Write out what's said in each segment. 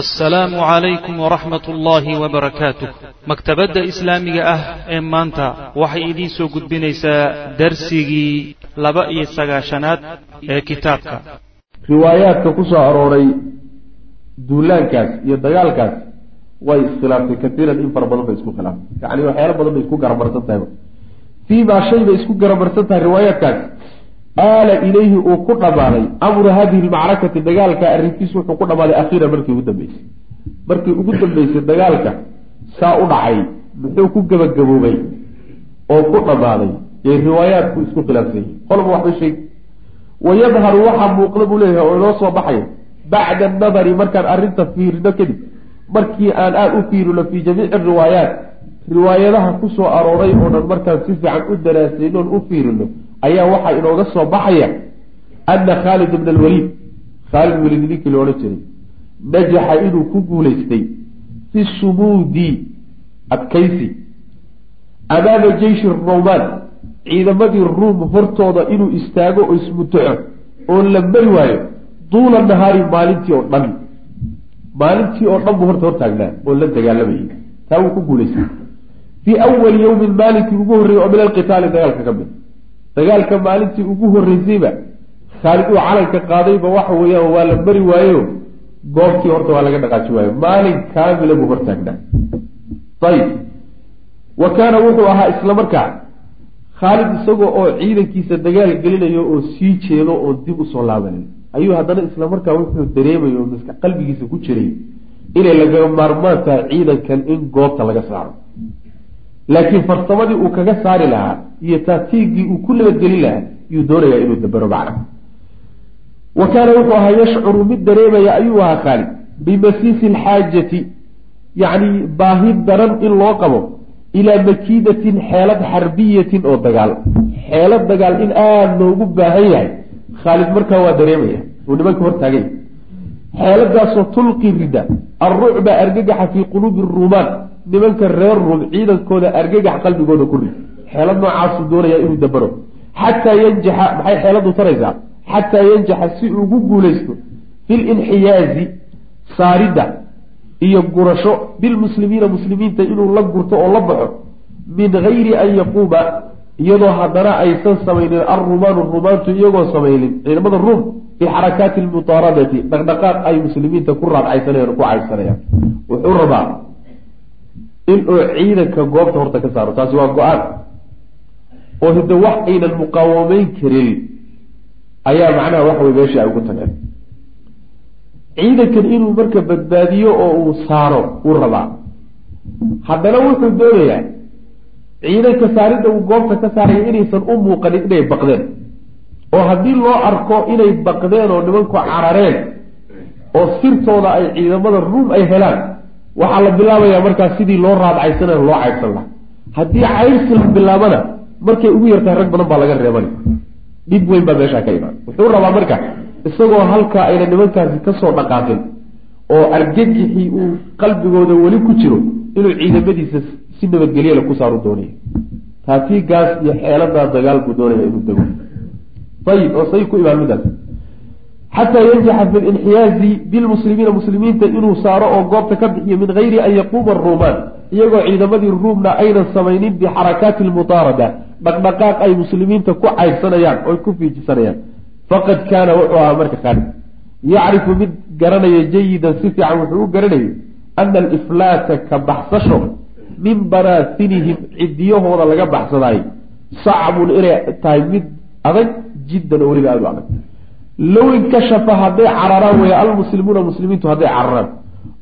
assalaamu calaykum waraxmat ullaahi wabarakaatuh maktabadda islaamiga ah ee maanta waxay idiin soo gudbinaysaa darsigii laba iyo sagaashanaad ee kitaabka. Riwaayaadka ku soo arooray duulaankaas iyo dagaalkaas way iskhilaaftay kaiiran in fara badan bay isku khilaaftay yacni waxyaalo badan bay isku garamarsan tahay fii shay bay isku garamarsan tahay riwaayaadkaas aala ilayhi uu ku dhammaaday amru hadihi lmacrakati dagaalka arrinkiisu wuxuu ku dhammaaday akhiiran markii ugu dambeysay. Markii ugu dambeysay dagaalka saa u dhacay muxuu ku gebagaboobay oo ku dhammaaday yay riwaayaadku isku khilaafsan yihiin qolba waxba sheeg. Wayadharu waxaa muuqda buu leeyahay oo inoo soo baxaya bacda annadari markaan arrinta fiirino kadib markii aan aada u fiirino fii jamiici riwaayaat riwaayadaha ku soo arooray oo dhan markaan si fiican u daraasaynoon u fiirino ayaa waxaa inooga soo baxaya ana khaalid bna alwaliid khaalid waliid ninkii la jiray najaxa inuu ku guulaystay fi sumuudi adkaysi. Amaama jeyshi romaan ciidamadii ruum hortooda inuu istaago oo ismutaxo oo la mari waayo duula nahaari maalintii oo dhan. Maalintii oo dhan buu horta hortaagnaa oo la dagaalamayay taa wuu ku guulaystay fii awali yowmin maalinkii ugu horreeyey oo min alqitaali dagaalka ka mid. Dagaalka maalintii ugu horreysayba khaalid uu calanka qaadayba waxa weeyaan waa la mari waayo. Goobtii horta waa laga dhaqaaji waayo. Maalin kaamila buu hortaagnaa ayib wa kaana wuxuu ahaa isla markaa khaalid isagoo oo ciidankiisa dagaal gelinayo oo sii jeedo oo dib u soo laabanin ayuu haddana isla markaa wuxuu dareemayo maska qalbigiisa ku jiray inay laga maarmaan tahay ciidankan in goobta laga saaro laakiin farsamadii uu kaga saari lahaa iyo taatiigii uu ku nabadgelin lahaa yuu doonayaa inuu dabero macna wa kaana wuxuu ahaa yashcuru mid dareemaya ayuu ahaa khaalid bimasiisi alxaajati yacni baahi daran in loo qabo ilaa makiidatin xeelad xarbiyatin oo dagaal. Xeelad dagaal in aada loogu baahan yahay. Khaalid markaa waa dareemaya. Uu nimanka hortaagay xeeladaasoo tulqi rida alrucba argagaxa fii quluubi ruumaan nimanka reer ruum ciidankooda argagax qalbigooda ku rid. Xeelad noocaasuu doonaya inuu dabaro xataa yanjaxa maxay xeeladu taraysaa? Xataa yanjaxa si ugu guulaysto fi linxiyaazi saaridda iyo gurasho bilmuslimiina muslimiinta inuu la gurto oo la baxo min gayri an yaquuma iyadoo haddana aysan samaynin alrumaanu rumaantu iyagoo samaynin ciidamada ruum bixarakaati lmutaaradati dhaqdhaqaaq ay muslimiinta ku raadcaysanayaan ku caydsanayaan wuxuu rabaa inuu ciidanka goobta horta ka saaro taasi waa go'aan oo hidda wax aynan muqaawameyn karin ayaa macnaha waxa wey meeshii ay ugu tageen ciidankan inuu marka badbaadiyo oo uu saaro wuu rabaa haddana wuxuu doonayaa ciidanka saaridda uu goobta ka saaraya inaysan u muuqanin inay baqdeen oo haddii loo arko inay baqdeen oo nimanku carareen oo sirtooda ay ciidamada ruum ay helaan waxaa la bilaabayaa markaa sidii loo raadcaysanay loo caydsan laha haddii caydsi la bilaabana markay ugu yartahay rag badan baa laga reebani. Dhib weyn baa meeshaa ka imaan. Wuxuu rabaa marka isagoo halkaa ayna nimankaasi ka soo dhaqaaqin oo argagixii uu qalbigooda weli ku jiro inuu ciidamadiisa si nabadgelyala ku saaru doonaya taatiigaas iyo xeeladaa dagaal buu doonaya inuu dego ayib oo say ku imaan midaas xataa yanjaxa fi linxiyaazi bilmuslimiina muslimiinta inuu saaro oo goobta ka bixiyo min gayri an yaquuma aruumaan iyagoo ciidamadii ruumna aynan samaynin bixarakaati lmutaarada dhaqdhaqaaq ay muslimiinta ku caydsanayaan oy ku fiijisanayaan faqad kaana wuxuu ahaa marka khaalid yacrifu mid garanaya jayidan si fiican wuxuu u garanayay ana aliflaata ka baxsasho min baraasinihim cidiyahooda laga baxsadaayo sacbun inay tahay mid adag jiddan oo u adag. Low inkashafa hadday cararaan weeye almuslimuuna muslimiintu hadday cararaan.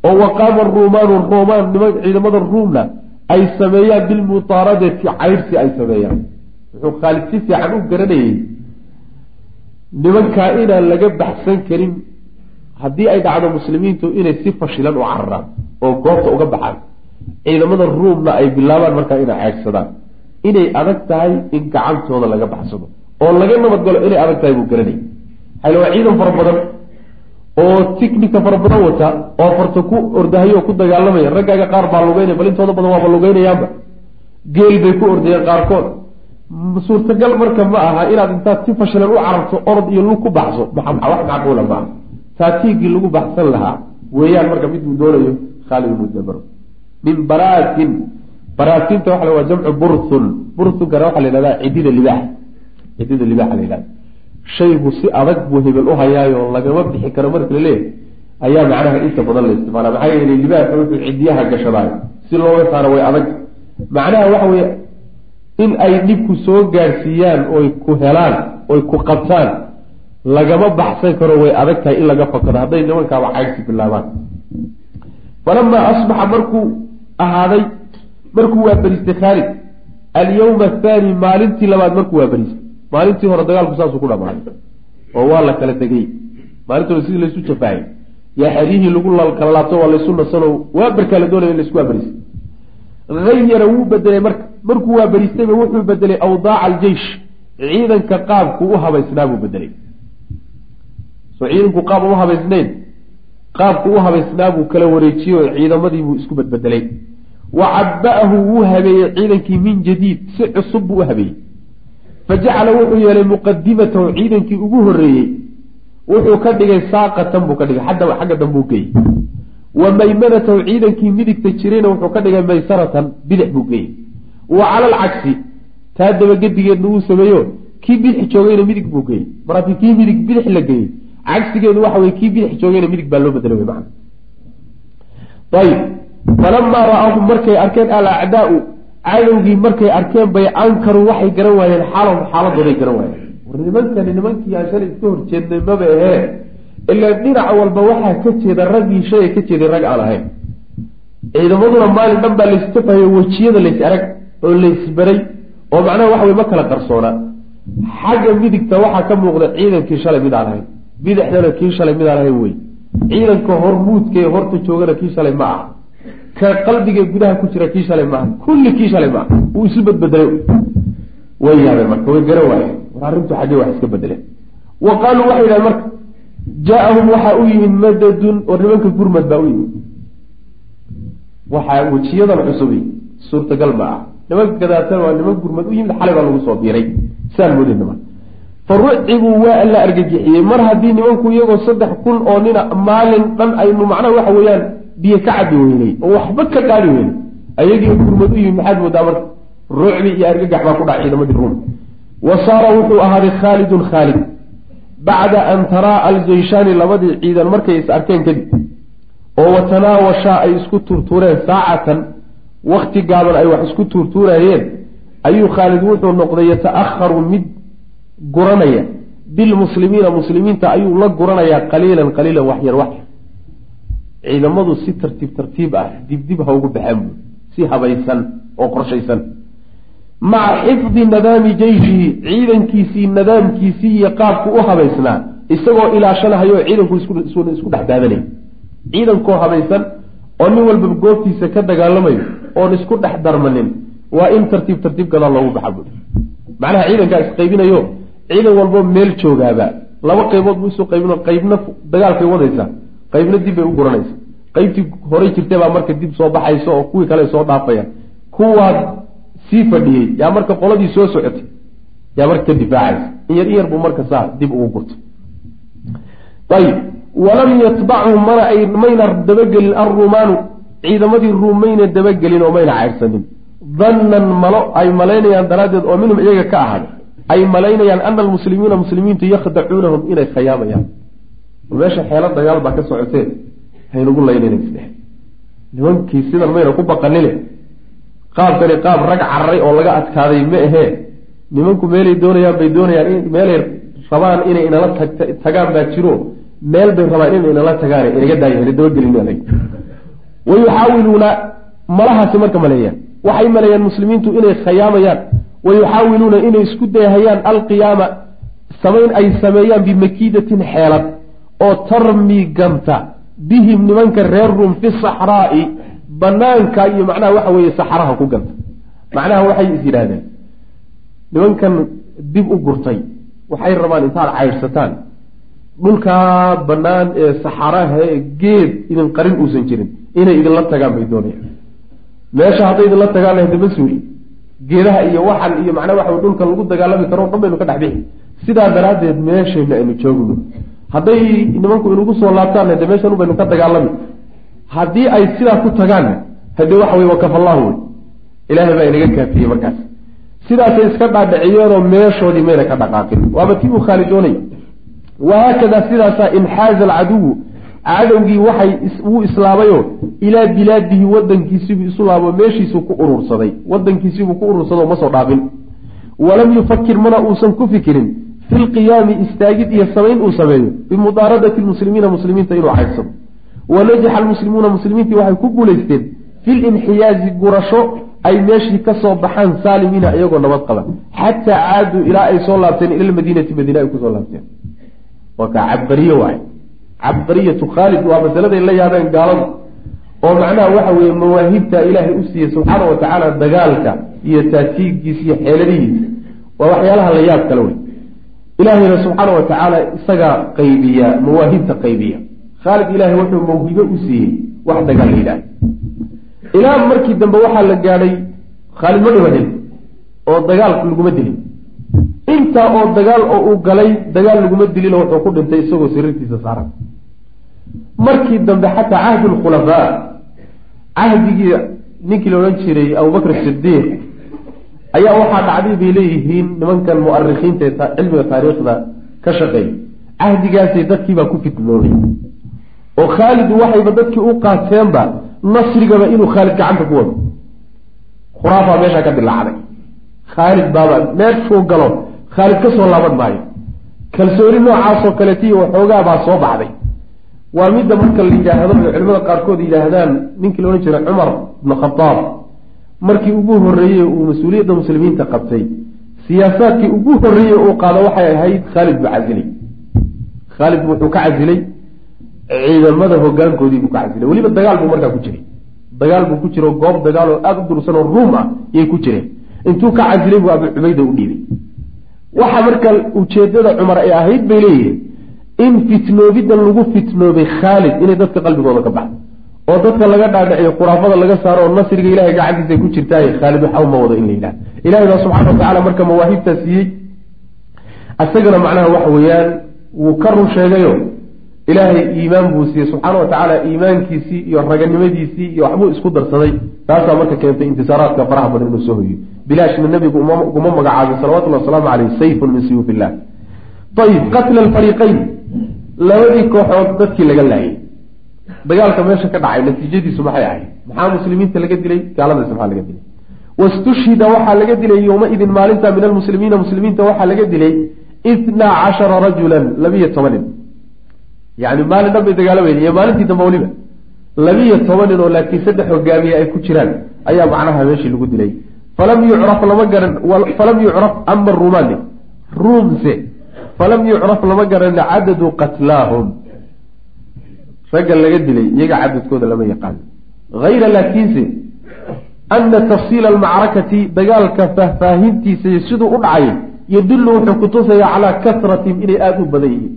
Oo waqaama aruumaanu romaan niman ciidamada ruumna ay sameeyaan bilmutaaradati caydhsi ay sameeyaan. Wuxuu khaalid si fiican u garanayay nimankaa inaan laga baxsan karin haddii ay dhacdo muslimiintu inay si fashilan u cararaan oo goobta uga baxaan. Ciidamada ruumna ay bilaabaan markaa inay caydhsadaan inay adag tahay in gacantooda laga baxsado oo laga nabadgalo inay adag tahay buu garanayay xayl waa ciidan fara badan oo ticnica fara badan wata oo farta ku ordahayo oo ku dagaalamaya raggaaga qaar baa lugeynaya bal intooda badan waaba lugeynayaanba geel bay ku ordayeen qaarkood. Suurtagal marka ma aha inaad intaad si fashilan u cararto orod iyo lug ku baxso wax macquula maaha taatiigii lagu baxsan lahaa weeyaan marka miduu doonayo khaalid ibnu dabaro min baraatin baraatinta waxa la waa jamcu burthun burthunkana waxaa la yihahdaa cidida libaax cidida libaaxa la yihahda shaygu si adag buu hebel u hayaayo lagama bixi karo marka la leeyahay ayaa macnaha inta badan la isticmaala. Maxaa yeelay libaaxu wuxuu cidiyaha gashadaayo si looga saaro way adag. Macnaha waxa weye in ay dhibku soo gaadhsiiyaan oy ku helaan oy ku qabtaan lagama baxsan karo way adag tahay in laga fakado. Hadday nimankaaba caygsi bilaabaan. Falamaa asbaxa markuu ahaaday markuu waa beristay khaalid. Alyawma athaani maalintii labaad markuu waa beristay maalintii hore dagaalku saasuu ku dhamaaday oo waa la kala tegey. Maalinta hore sidii laysu jafaayay yaa xeryihii lagu kala laabto waa laysu nasano waa berkaa la doonaya in laysku waaberistay hayara wuu bedelay marka markuu waa beristayba wuxuu bedelay awdaaca aljeish ciidanka qaabku u habaysnaa buu bedelay soo ciidanku qaab uma habaysnayn. Qaabku u habaysnaa buu kala wareejiyey oo ciidamadii buu isku bedbedelay wa caba'ahu wuu habeeyey ciidankii min jadiid si cusub buu u habeeyey fa jacala wuxuu yeelay muqadimatahu ciidankii ugu horreeyey wuxuu ka dhigay saaqatan buu ka dhigay xagga dambuu geeyey wa maymanatahu ciidankii midigta jirayna wuxuu ka dhigay maysaratan bidix buu geeyey wa cala alcagsi taa dabagedigeedna wuu sameeyo kii bidix joogayna midig buu geeyey mar haddii kii midig bidix la geeyey cagsigeedu waxa weye kii bidix joogayna midig baa loo bedelay man ayib falamaa ra'aahum markay arkeen alacdaau cadowgii markay arkeen bay ankaruu waxay garan waayeen xaalahum xaaladooday garan waayeen. War nimankani nimankii aan shalay iska horjeednay maba ahee ilaan dhinac walba waxaa ka jeeda raggii shalay ka jeeday rag aan ahayn. Ciidamaduna maalin dhan baa laystafahayo wejiyada lays arag oo laysbaray oo macnaha waxa wey ma kala qarsoona. Xagga midigta waxaa ka muuqda ciidankii shalay mid aan ahayn. Bidixdana kii shalay midaan ahayn wey. Ciidanka hormuudkae horta joogana kii shalay ma aha ka qalbiga gudaha ku jira kii shalay maaha. Kulli kii shalay maaha. Wuu isu bedbedelay way yaabeen marka way garan waayeen. War arrintu xaggee wax iska bedeleen. Wa qaaluu waxay yidhahen marka jaa-ahum waxaa u yimid madadun war nimanka gurmad baa u yimid. Waxaa wejiyadan cusubi suurtagal ma ah nimanka gadaatan waa niman gurmad u yimid xalay baa lagu soo biiray. Saan moodeyna marka. Fa rucibuu waa la argagixiyey. Mar haddii nimanku iyagoo saddex kun oo nina maalin dhan aynu macnaha waxa weeyaan biyo ka cabi weynay oo waxba ka qaadi weynay ayagii gurmad u yimid maxaad moodaa marka rucbi iyo argagax baa ku dhaca ciidamadii ruum wa saara wuxuu ahaaday khaalidun khaalid. Bacda an taraa aljayshaani labadii ciidan markay is arkeen kadib oo watanaawashaa ay isku tuurtuureen saacatan wakti gaaban ay wax isku tuurtuurayeen ayuu khaalid wuxuu noqday yata-aharu mid guranaya. Bilmuslimiina muslimiinta ayuu la guranayaa qaliilan qaliilan waxyar waxyar ciidamadu si tartiib tartiib ah dibdib ha ugu baxeen bu si habaysan oo qorshaysan. Maca xifdi nadaami jeyshihi ciidankiisii nadaamkiisii iyo qaabku u habaysnaa isagoo ilaashanahayo ciidanku isku dhex daadanay. Ciidankoo habaysan oo nin walba goobtiisa ka dagaalamayo oon isku dhex darmanin waa in tartiib tartiib gadaal loogu baxa bui macnaha ciidankaa isqaybinayo ciidan walbo meel joogaaba laba qaybood buu isu qaybino qaybna dagaalkay wadaysaa qaybna dib bay u guranaysa. Qaybtii horay jirtay baa marka dib soo baxaysa oo kuwii kale soo dhaafayaan. Kuwaad sii fadhiyey yaa marka qoladii soo socotay yaa marka ka difaacaysa. In yar in yar buu marka saa dib ugu gurtay. Ayib walam yatbachum mana ay mayna dabagelin alruumaanu ciidamadii ruum mayna dabagelin oo mayna caydhsanin dannan malo ay malaynayaan daraaddeed oo minhum iyaga ka ahaaday ay malaynayaan ana almuslimiina muslimiintu yakhdacuunahum inay khayaamayaan meesha xeelo dagaal baa ka socotee haynagu laynanasdhe nimankii sidan mayna ku baqanine qaabkani qaab rag cararay oo laga adkaaday ma ahee. Nimanku meelay doonayaan bay doonayaan meelay rabaan inay inala tagaan baa jiro. Meel bay rabaan inay inala tagaan inaga daaya dabagelin wa yuxaawiluuna malahaasi marka maleeyaan. Waxay maleeyaan muslimiintu inay khayaamayaan. Wa yuxaawiluuna inay isku dayhayaan alqiyaama samayn ay sameeyaan bimakiidatin xeelad oo tarmi ganta bihim nimanka reer ruum fi saxraa'i banaanka iyo macnaha waxa weeye saxaraha ku ganta. Macnaha waxay is yidhaahdeen nimankan dib u gurtay waxay rabaan intaad caydhsataan dhulkaa bannaan ee saxaraha ee geed idin qarin uusan jirin inay idinla tagaan bay doonayaan. Meesha hadday idinla tagaan hadama suuli geedaha iyo waxan iyo macnaa waxa dhulka lagu dagaalami karo o dhan baynu ka dhex bixi. Sidaa daraaddeed meeshayna aynu joogno hadday nimanku inugu soo laabtaan de meeshan baynu ka dagaalami. Haddii ay sidaa ku tagaan hade waxa wey wakafallahu wey ilaahay baa inaga kaafiyey markaas. Sidaasay iska dhaadhiciyeenoo meeshoodii mayna ka dhaqaaqin. Waaba tii uu khaalid doonay wahaakada sidaasaa inxaaza alcaduwu cadowgii waxay wuu islaamayoo ilaa bilaadihi wadankiisibuu isu laabo meeshiisuu ku urursaday. Wadankiisibuu ku urursadoo ma soo dhaafin. Walam yufakir mana uusan ku fikirin fi lqiyaami istaagid iyo samayn uu sameeyo bimudaaradati lmuslimiina muslimiinta inuu caydsado wanajaxa almuslimuuna muslimiintii waxay ku guulaysteen fi linxiyaazi gurasho ay meeshii ka soo baxaan saalimiina iyagoo nabad qaba xataa caaduu ilaa ay soo laabteen ila lmadiinati madiine ay ku soo laabteen waa kaa cabqariye waay cabqariyatu khaalid waa masaladay la yaabeen gaaladu oo macnaha waxa weeye mawaahibta ilaahay u siiyey subxaana wa tacaala dagaalka iyo taatiigiisa iyo xeeladihiisa waa waxyaalaha la yaab kale wey ilaahayna subxaana wa tacaala isagaa qaybiya mawaahibta qaybiya. Khaalid ilaahay wuxuu mawhibo u siiyey wax dagaal la yidhaah ilaa markii dambe waxaa la gaadhay khaalid ma dhimanin oo dagaal laguma dilin. Intaa oo dagaal oo uu galay dagaal laguma dilino wuxuu ku dhintay isagoo sariirtiisa saaran. Markii dambe xataa cahdi lkhulafaa cahdigii ninkii la odhan jiray abubakr sidiiq ayaa waxaa dhacday bay leeyihiin nimankan mu'arikiinta ee cilmiga taariikhda ka shaqeey cahdigaasay dadkiibaa ku fitnoobay oo khaalid waxayba dadkii u qaateenba nasrigaba inuu khaalid gacanta ku wado. Khuraafaa meeshaa ka dilaacday khaalid baaba meeshuu galo. Khaalid ka soo laaban maayo. Kalsooni noocaasoo kaleetiyo waxoogaa baa soo baxday. Waa midda marka la yidhaahdo ay culimada qaarkood yidhaahdaan ninkii laodhan jiray cumar ibnu khadaab markii ugu horreeyey uu mas'uuliyadda muslimiinta qabtay siyaasaadkii ugu horreeyey uu qaado waxay ahayd khaalid buu casilay khaalid wuxuu ka casilay ciidamada hogaankoodii buu ka casilay weliba dagaal buu markaa ku jiray. Dagaal buu ku jiro goob dagaal oo aada u dursan oo ruum ah yay ku jireen. Intuu ka casilay buu abu cubayda u dhiibay. Waxa marka ujeedada cumar ay ahayd bay leeyihiin in fitnoobidan lagu fitnoobay khaalid inay dadka qalbigooda ka baxdo oo dadka laga dhaadhiciyo khuraafada laga saaro oo nasriga ilahay gacantiisa ku jirtaay khaalid waxba ma wado in la yidhaha ilahay baa subxana wa tacala marka mawaahibtaa siiyey. Isagana macnaha waxa weeyaan wuu ka run sheegayo. Ilaahay iimaan buu siiyey subxaana wa tacaala iimaankiisii iyo raganimadiisii iyo waxbuu isku darsaday. Taasaa marka keentay intisaaraadka faraha badan inuu soo hoyo. Bilaashna nabigu uguma magacaabin salawatullah wasalaamu caleyh sayfun min suyuuf illah ayib qatla alfariiqayn labadii kooxood dadkii laga laayay dagaalka meesha ka dhacay natiijadiisu maxay ahayd? Maxaa muslimiinta laga dilay? Gaaladaas maxaa laga dilay. Wastushhida waxaa laga dilay yowmaidin maalinta min almuslimiina muslimiinta waxaa laga dilay itnaa cashara rajulan labiyo toban nin yani maalin dhan bay dagaalamayeen iyo maalintii dambe weliba labiyo toban nin oo laakiin saddex hogaamiye ay ku jiraan ayaa macnaha meeshii lagu dilay. Falam yucraf lama garan falam yucraf ama rumaani ruumse falam yucraf lama garan cadadu qatlaahum ragga laga dilay iyaga cadadkooda lama yaqaan. Hayra laakiinse ana tafsiila almacrakati dagaalka faahfaahintiisa iyo siduu u dhacay yadullu wuxuu kutusaya calaa kasratihim inay aada u badan yihiin.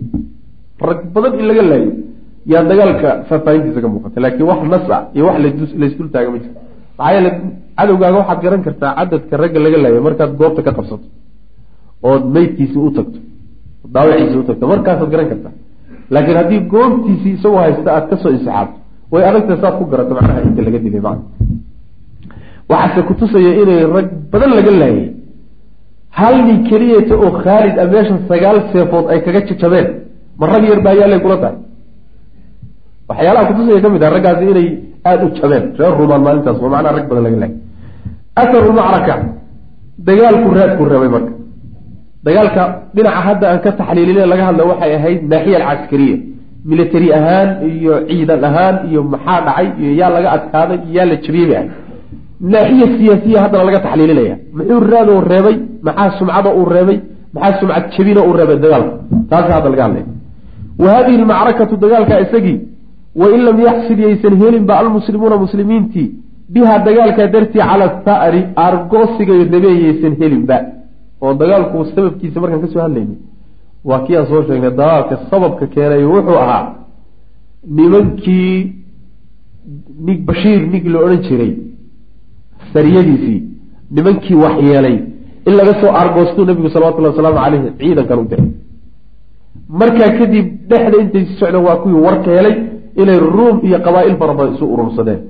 Rag badan in laga laayo yaa dagaalka faahfaahintiisa ka muuqata laakiin wax nas ah iyo wax laysdul taaga ma jiro maxaa yeele cadowgaaga waxaad garan kartaa cadadka ragga laga laayo markaad goobta ka qabsato ood meydkiisii u tagto daawiciisii u tagto markaasaad garan kartaa laakiin haddii goobtiisii isagoo haysta aad ka soo insixaabto way adagta saad ku garato macnaha inta laga dilay macna waxaase kutusaya inay rag badan laga laayay. Hal nin keliyata oo khaalid a meesha sagaal seefood ay kaga jajabeen ma rag yar baa yaalay kula tahay? Waxyaalaha kutusaya ka mid ah raggaasi inay aada u jabeen reer rumaan maalintaas waa macnaha rag badan laga laayay. Atharu macraka dagaalku raadku reebay marka dagaalka dhinaca hadda aan ka taxliilin laga hadla waxay ahayd naaxiya alcaskariya military ahaan iyo ciidan ahaan iyo maxaa dhacay iyo yaa laga adkaaday iyo yaa la jabiyey bay ahayd naaxiya siyaasiya haddana laga taxliilinaya. Muxuu raadoo reebay maxaa sumcada uu reebay maxaa sumcad jabina uu reebay dagaalka? Taasa hadda laga hadlaya wa hadihi almacrakatu dagaalka isagii wain lam yaxsid yaysan helinba almuslimuuna muslimiintii. Bihaa dagaalkaa dartii cala tha'ri aargoosigay rabeen yaysan helinba oo dagaalku sababkiisa markaan ka soo hadlaynay waa kii aan soo sheegnay dagaalka sababka keenay wuxuu ahaa nimankii nig bashiir nig la odhan jiray sariyadiisii nimankii waxyeelay in laga soo aargoostuu nabigu salawatullahi wasalaamu caleyhi ciidankan u diray. Markaa kadib dhexda intay si socdeen waa kuwii warka helay inay ruum iyo qabaa-il fara badan isu urursadeen.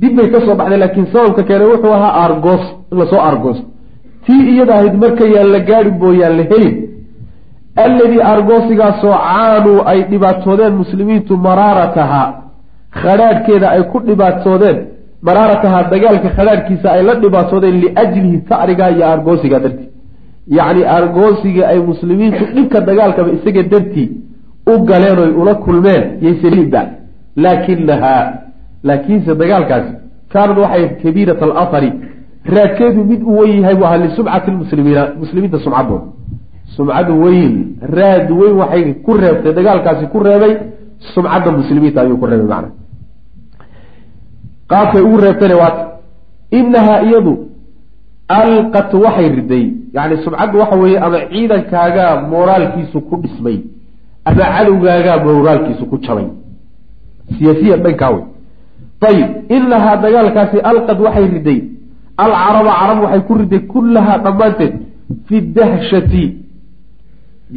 Dib bay ka soo baxdeen laakiin sababka keenay wuxuu ahaa aargoos in la soo aargoos tii iyada ahayd markayaan la gaadhin booyaan la helin. Alladii aargoosigaasoo caanuu ay dhibaatoodeen muslimiintu maraaratahaa khadhaadhkeeda ay ku dhibaatoodeen. Maraaratahaa dagaalka khadhaadhkiisa ay la dhibaatoodeen liajlihi tacrigaa iyo aargoosiga dartii. Yacni aargoosiga ay muslimiintu dhibka dagaalkaba isaga dartii u galeen oy ula kulmeen yayseliba laakinahaa laakiinse dagaalkaasi kaanad waxay kabiirat alahari raadkeedu mid u wen yahay bu ahaa lisumcati lmuslimiina muslimiinta sumcadooda sumcadu weyn raad weyn waxay ku reebtay dagaalkaasi ku reebay sumcadda muslimiinta ayuu ku reebay macna. Qaabkay ugu reebtana waata inahaa iyadu alqat waxay riday yani sumcaddu waxa weeye ama ciidankaagaa mooraalkiisu ku dhismay ama cadowgaagaa mooraalkiisu ku jabay. Siyaasiyan dhankaa wey ayib inahaa dagaalkaasi alqad waxay riday alcaraba carab waxay ku riday kullahaa dhammaanteed fi dahshati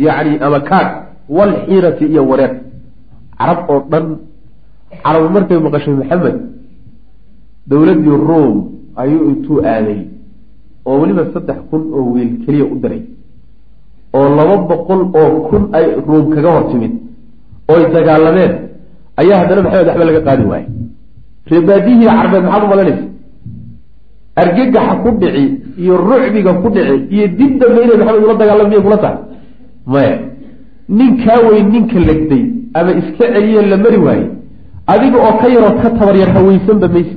yacni ama kaag walxiirati iyo wareer carab oo dhan carab markay maqashay maxamed dowladdii ruom ayuu intuu aaday oo weliba saddex kun oo wiil keliya u diray oo laba boqol oo kun ay ruum kaga hor timid ooy dagaalameen ayaa haddana maxamed waxba laga qaadi waayey reebaadihii carbeed maxaad u malanaysa argagaxa ku dhici iyo rucbiga ku dhici iyo dib dambe inay maxamed ula dagaalama miyay kula tahay. Maya ninkaa weyn ninka legday ama iska celiye la mari waaye adiga oo ka yaroo ka tabaryar haweysanba mayse.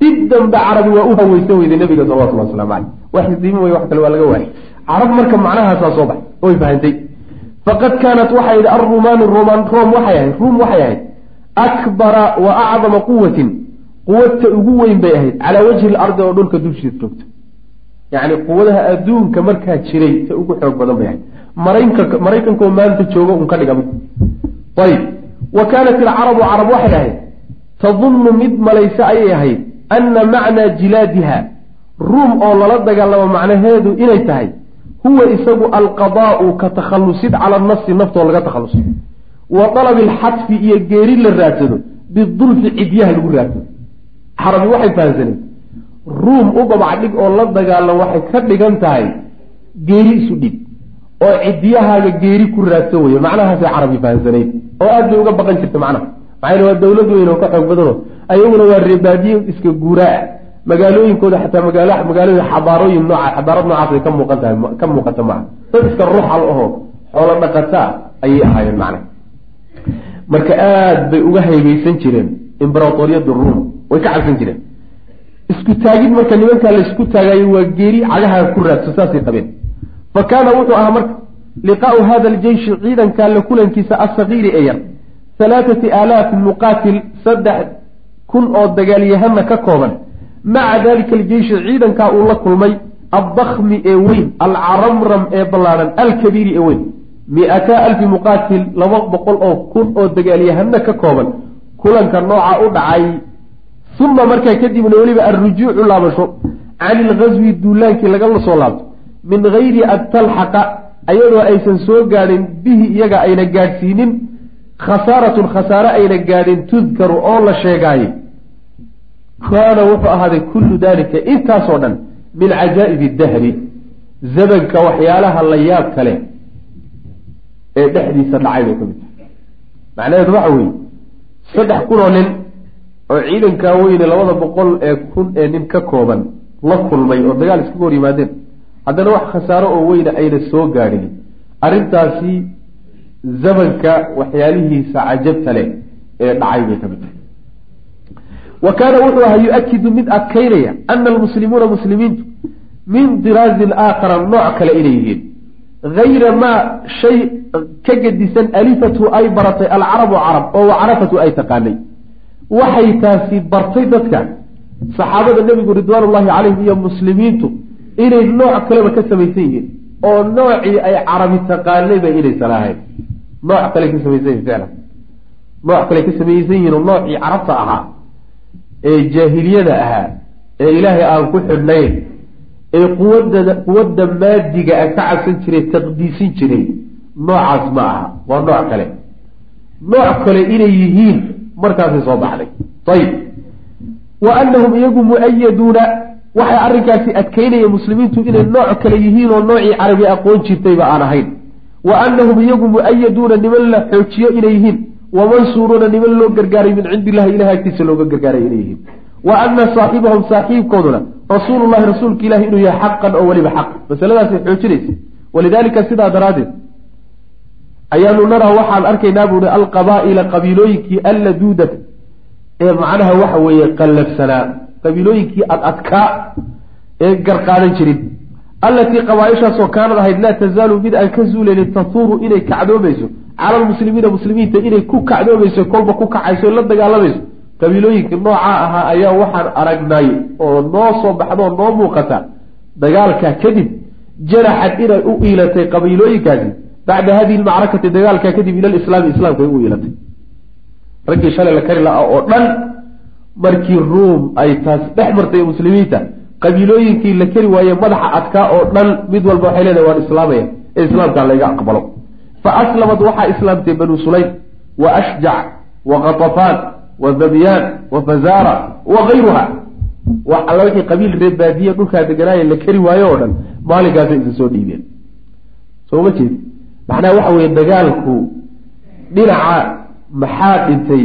Dib dambe carabi waa u haweysan weyday nabiga salawatullah waslamu caleyh wax isiima wey wax kale waa laga waayay carab marka macnahaasaa soo baxay. Oy fahantay faqad kaanat waxay ahayd alrumaanu rumaan room waxay ahayd ruum waxay ahayd. Akbara wa acdama quwatin quwadta ugu weyn bay ahayd calaa wajhi lardi oo dhulka dushiisa joogta. Yacni quwadaha adduunka markaa jiray ta ugu xoog badan bay ahayd. Maraykanka maraykankoo maanta jooga un ka dhiga mid ayib. Wa kaanat ilcarabu carab waxay ahayd tadunnu mid malayse ayay ahayd anna macnaa jilaadiha ruum oo lala dagaalamo macnaheedu inay tahay huwa isagu alqadaau ka takhallusid cala nafsi naftoo laga takhalluso wa dalabi alxadfi iyo geeri la raadsado bidulfi cidyaha lagu raadsado carabi waxay fahamsaneen ruum u babacdhig oo la dagaalamo waxay ka dhigan tahay geeri isu dhig oo cidyahaaga geeri ku raadsan weye macnahaasay carabi fahamsanayd oo aad bay uga baqan jirta macnaha. Maxaa waa dowlad weyn oo ka xoog badano ayaguna waa reebaadiye iska guuraa magaalooyinkooda xataa magaal magaalada xabaarooyin nooca xadaarad noocaasay ka muuqan tahay ka muuqata maaha dad iska ruuxal ahoo xoolo dhaqataa ayay ahaayeen macna marka aada bay uga haybeysan jireen imberatoriyadda ruum way ka cabsan jireen. Isku taagid marka nimankaa la isku taagayo waa geeri cagaha ku raadso saasay qabeen. Fa kaana wuxuu ahaa marka liqaau hada aljeyshi ciidankaa la kulankiisa asagiiri ee yar halaathati aalaafin muqaatil saddex kun oo dagaalyahana ka kooban. Maca dalika aljeyshi ciidankaa uu la kulmay addakmi ee weyn alcaramram ee ballaadhan alkabiiri ee weyn. Mi-ataa alfi muqaatil laba boqol oo kun oo dagaalyahana ka kooban. Kulanka nooca u dhacay uma markaa kadibna weliba alrujuucu laabasho can ilgaswi duulaankii lagala soo laabto min gayri an talxaqa ayadoo aysan soo gaadhin bihi iyaga ayna gaadhsiinin khasaaratun khasaare ayna gaadhin tudkaru oo la sheegaaye kaana wuxuu ahaaday kullu dalika intaasoo dhan min cajaa'ibi dahri zamanka waxyaalaha la yaab kale ee dhexdiisa dhacay bay ka mid tahay macnaheedu waxa weeye saddex kun oo nin oo ciidankaa weyne labada boqol ee kun ee nin ka kooban la kulmay oo dagaal iskaga hor yimaadeen haddana wax khasaaro oo weyne ayna soo gaadhin. Arrintaasi zamanka waxyaalihiisa cajabta leh ee dhacay bay ka mid tahay. Wa kaana wuxuu ahaa yu-akidu mid adkaynaya ana almuslimuuna muslimiintu min diraazin aakhara nooc kale inay yihiin. Hayra maa shay ka gedisan alifatu ay baratay alcarabu carab oo wacarafatu ay taqaanay waxay taasi bartay dadka. Saxaabada nebigu ridwaanullahi calayhim iyo muslimiintu inay nooc kaleba ka samaysan yihiin oo noocii ay carabi taqaanayba inaysan ahayn nooc kale ka samaysan yihiin ficlan nooc kale ka samaysan yihiin oo noocii carabta ahaa ee jaahiliyada ahaa ee ilaahay aan ku xidhnayn ee quwadda quwadda maadiga a ka cabsan jiray taqdiisin jiray noocaas ma aha. Waa nooc kale. Nooc kale inay yihiin markaasay soo baxday. Ayib wa anahum iyagu mu'ayaduuna waxay arrinkaasi adkeynaya muslimiintu inay nooc kale yihiin oo noocii carabi aqoon jirtayba aan ahayn. Wa anahum iyagu mu'ayaduuna niman la xoojiyo inay yihiin. Wamansuuruuna niman loo gargaaray min cindi illahi ilahi agtiisa looga gargaaray inay yihiin. Wa ana saaxibahum saaxiibkooduna rasuulullahi rasuulka ilahi inuu yahay xaqan oo weliba xaq. Masaladaasay xoojinaysa. Walidaalika sidaa daraaddeed ayaanu naraa waxaan arkaynaa buuhi alqabaa'ila qabiilooyinkii alladuudata ee macnaha waxa weeye qallafsanaa qabiilooyinkii ad adkaa ee garqaadan jirin. Allatii qabaaishaasoo kaanad ahayd laa tazaalu mid aan ka zuulaynin tahuuru inay kacdoomayso cala almuslimiina muslimiinta inay ku kacdoomayso kolba ku kacayso la dagaalamayso qabiilooyinka noocaa ahaa ayaa waxaan aragnay oo noo soo baxdaoo noo muuqata dagaalkaa kadib janaxad inay u iilatay qabiilooyinkaasi bacda hadihi lmacrakati dagaalkaa kadib ila lislaami islaamka ay u iilatay raggii shalay la kari lahaa oo dhan markii ruum ay taas dhex martay muslimiinta qabiilooyinkii la keri waaye madaxa adkaa oo dhan mid walba waxay leedahay waan islaamaya ee islaamkaa layga aqbalo fa aslamad waxaa islaamtay banu sulaym wa ashjac wa katafaan wa dhabyaan wa fazara wa kayruha wax alla wixii qabiil reer baadiye dhulkaa deganaaya la keri waayo oo dhan maalinkaasay isa soo dhiibeen soo ma jeed macnaha waxa weeye dagaalku dhinaca maxaa dhintay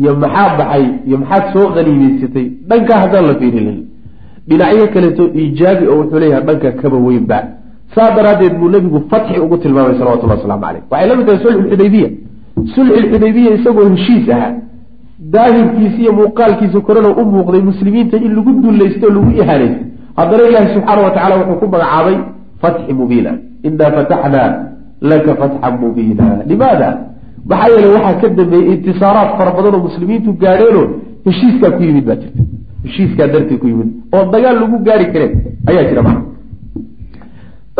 iyo maxaa baxay iyo maxaad soo qaniimeysatay dhankaa haddaan la fiirinin dhinacyo kaleeto iijaabi oo wuxuu leeyahay dhanka kaba weynba. Saa daraaddeed buu nebigu fatxi ugu tilmaamay salawatullah waslamu caleyh waxay la mid tahay sulxulxudaybiya sulxulxudaybiya isagoo heshiis ahaa. Daahirkiisa iyo muuqaalkiisa korena u muuqday muslimiinta in lagu dullaysto o lagu ihaanaysto haddana ilaahi subxaana wa tacala wuxuu ku magacaabay fatxi mubiina. Inaa fataxnaa laka fatxan mubiina limaada? Maxaa yeele waxaa ka dambeeyey intisaaraad fara badan oo muslimiintu gaadheenoo heshiiskaa ku yimid baa jirta. Heshiiskaa dartii ku yimid. Oo dagaal lagu gaari kareen ayaa jira maa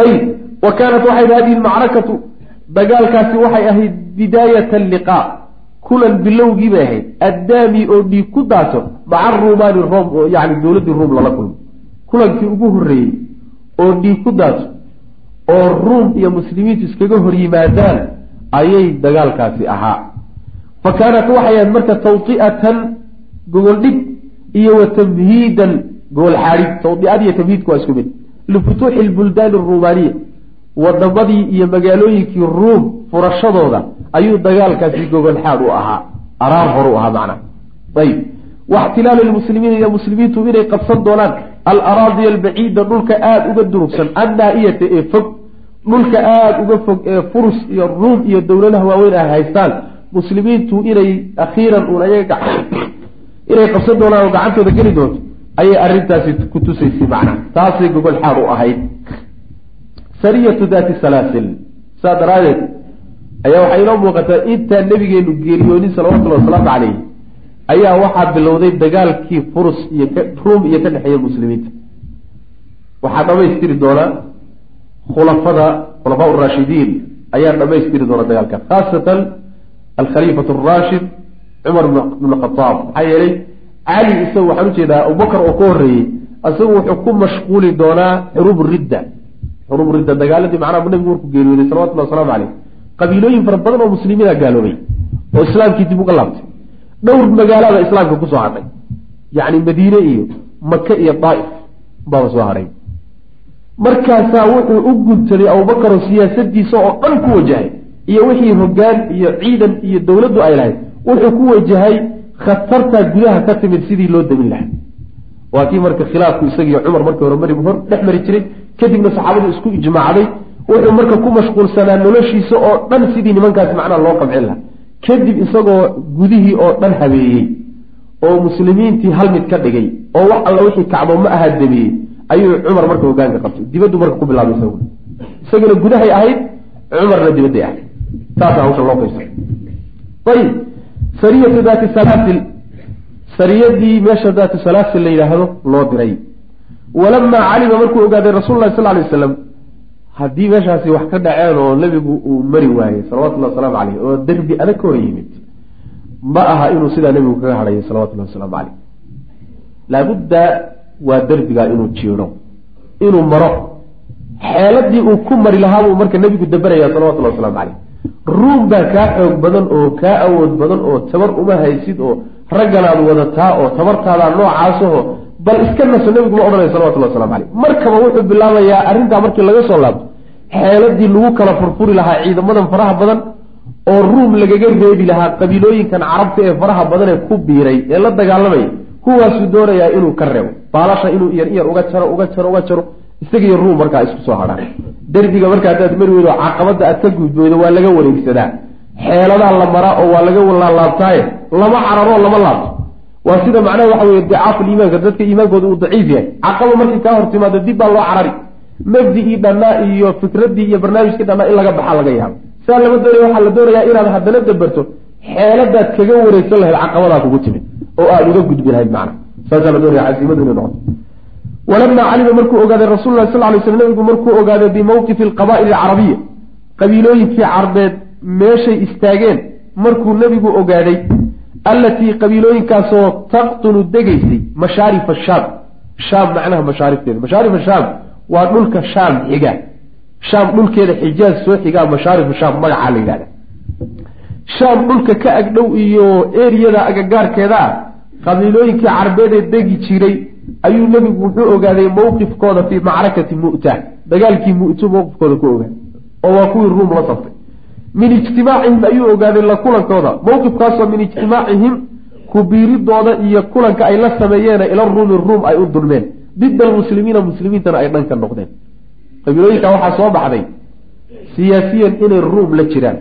ayib. Wa kaanat waxay hadihi macrakatu. Dagaalkaasi waxay ahayd bidaayata liqaa. Kulan bilowgii bay ahayd. Addaami oo dhiig ku daato maca ruumaani rom oo yani dowladdii ruum lala kulmo. Kulankii ugu horreeyey oo dhiig ku daato oo ruum iyo muslimiintu iskaga hor yimaadaan ayay dagaalkaasi ahaa. Fa kaanat waxay ahayd marka tawti'atan gogol dhig iyo wa tamhiidan gogol xaadhig tawdi'ad iyo tamhiidku waa isku mid. Lifutuuxi lbuldaani aruumaaniya wadamadii iyo magaalooyinkii ruum furashadooda ayuu dagaalkaasi gogolxaad u ahaa. Araar hor u ahaa macnaha ayib. Waxtilaalu lmuslimiina iyo muslimiintu inay qabsan doonaan alaraadiya albaciida dhulka aada uga durugsan annaa-iyata ee fog. Dhulka aada uga fog ee furus iyo ruum iyo dowladaha waaweyn ay haystaan muslimiintu inay akhiiran uun ayaga inay qabsan doonaan oo gacantooda geli doonto ayay arrintaasi ku tusaysay macnaha taasay gogol xaad u ahayd. Sariyatu daati salaasil saa daraadeed ayaa waxay inoo muuqataa intaa nabigeenu geeriyoonin salawatullahi wasalaamu caleyh ayaa waxaa bilowday dagaalkii furus iyo ruum iyo ka dhexeeya muslimiinta. Waxaa dhamaystiri doona khulafada khulafaa raashidiin ayaa dhamaystiri doona dagaalka khaasatan alkhaliifatu araashid cumar bn khataab maxaa yeelay cali isagu waxaan u jeedaa abubakar oo ka horreeyey isagu wuxuu ku mashquuli doonaa xuruub ridda. Xuruub ridda dagaaladii macnaha nabigu markuu geeriyooday salawatullahi wasalaamu caleyh qabiilooyin fara badan oo muslimiina gaaloobay oo islaamkii dib uga laabtay dhowr magaalada islaamka ku soo hadhay yacni madiine iyo maka iyo daaif baaba soo hadhay markaasaa wuxuu u guntaday abubakaroo siyaasadiisa oo dhan ku wajahay iyo wixii hogaan iyo ciidan iyo dowladdu ay lahayd wuxuu ku wajahay khatartaa gudaha ka timid sidii loo damin lahaa. Waa kii marka khilaafku isagiiyo cumar markii hore mari hor dhex mari jiray kadibna saxaabadu isku ijmaacday wuxuu marka ku mashquulsanaa noloshiisa oo dhan sidii nimankaasi macnaha loo qabcin lahaa kadib isagoo gudihii oo dhan habeeyey oo muslimiintii hal mid ka dhigay oo wax alla wixii kacdo ma ahaa damiyey ayuu cumar marka hogaanka qabtay. Dibaddu marka ku bilaabay isaguna isaguna gudahay ahayd cumarna dibadday ahayd. Saasa hawsha loo qaybsa ayib sariyatu daati salaasil sariyadii meesha daatu salaasil la yidhaahdo loo diray. Walamaa calima markuu ogaaday rasul lahi sal lay waslam haddii meeshaasi wax ka dhaceen oo nebigu uu mari waayey salawatullahi wasalaamu caleyh oo derbi adag ka hor yimid ma aha inuu sidaa nebigu kaga hadhayo salawatullahi wasalaamu caleyh laabudda waa derbigaa inuu jiidho inuu maro. Xeeladii uu ku mari lahaa buu marka nebigu dabaraya salawatullahi waslamu caleyh ruum baa kaa xoog badan oo kaa awood badan oo tabar uma haysid oo ragganaad wadataa oo tabartaadaa noocaasaho bal iska naso nebigu ma odhanaya salawatullah waslamu caleyh markaba wuxuu bilaabayaa arrintaa markii laga soo laabto xeeladii lagu kala furfuri lahaa ciidamadan faraha badan oo ruum lagaga reebi lahaa qabiilooyinkan carabta ee faraha badan ee ku biiray ee la dagaalamaya kuwaasuu doonayaa inuu ka reebo. Baalasha inuu iyar iyar uga jaro uga jaro uga jaro isagiyo ruum markaa isku soo hadhaan. Derbiga marka haddaad mari weydo caqabada aad ka gudboodo waa laga wareegsadaa. Xeeladaa la maraa oo waa laga laalaabtaaye lama cararoo lama laabto waa sida macnaha waxa weye dicaaful iimaanka dadka iimaankooda uu daciif yahay. Caqaba markii kaa hor timaado dib baa loo carari. Mabdi-ii dhannaa iyo fikraddii iyo barnaamijkii dhannaa in laga baxaa laga yaabo. Saa lama doonaya waxaa la doonayaa inaad haddana dabarto xeeladaad kaga wareegsan lahayd caqabadaa kugu timid oo aada uga gudbi lahayd macna. Saasaa la doonaya casiimadu inay noqoto. Walamaa calima markuu ogaaday rasul lah sal lay sl nabigu markuu ogaaday bimawqifi alqaba'il alcarabiya. Qabiilooyinkii carbeed meeshay istaageen markuu nebigu ogaaday allatii qabiilooyinkaasoo taqtunu degaysay mashaarifa shaam shaam macnaha mashaarifteeda mashaarifa shaam waa dhulka shaam xiga shaam dhulkeeda xijaaz soo xigaa mashaarifu shaam magacaa la yidhahda shaam dhulka ka agdhow iyo eriyada agagaarkeeda ah qabiilooyinkii carbeed ee degi jiray ayuu nebigu wuxuu ogaaday mawqifkooda fii macrakati mu'ta dagaalkii mu'to mawqifkooda ku ogaaday oo waa kuwii ruum la saftay min ijtimaacihim ayuu ogaaday la kulankooda. Mawqifkaasoo min ijtimaacihim ku biiridooda iyo kulanka ay la sameeyeena ila ruumi ruum ay u dulmeen. Dida almuslimiina muslimiintana ay dhanka noqdeen. Qabiilooyinka waxaa soo baxday. Siyaasiyan inay ruum la jiraan.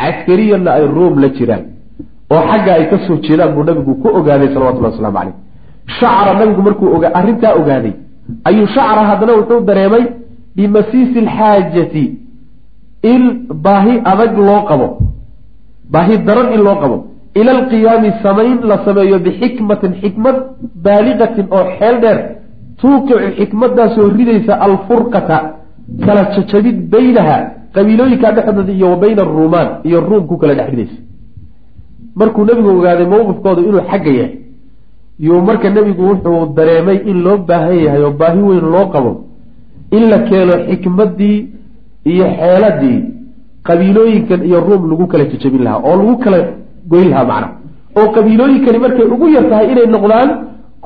Caskariyanna ay ruum la jiraan. Oo xagga ay ka soo jeedaan buu nabigu ku ogaaday salawatullahi waslamu caleyh shacra nabigu markuu arrintaa ogaaday. Ayuu shacra haddana wuxuu dareemay bimasiisi alxaajati in baahi adag loo qabo. Baahi daran in loo qabo. Ila alqiyaami samayn la sameeyo bixikmatin xikmad baaliqatin oo xeel dheer. Tuuqicu xikmadaasoo ridaysa alfurqata kala jajabid baynaha qabiilooyinka dhexdooda iyo wa bayna aruumaan iyo ruum ku kala dhex ridaysa. Markuu nebigu ogaaday mowqifkooda inuu xagga yahay yuu marka nebigu wuxuu dareemay in loo baahan yahay oo baahi weyn loo qabo in la keeno xikmaddii iyo xeeladii qabiilooyinkan iyo ruum lagu kala jajabin lahaa oo lagu kala goyn lahaa macna. oo qabiilooyinkani markay ugu yar tahay inay noqdaan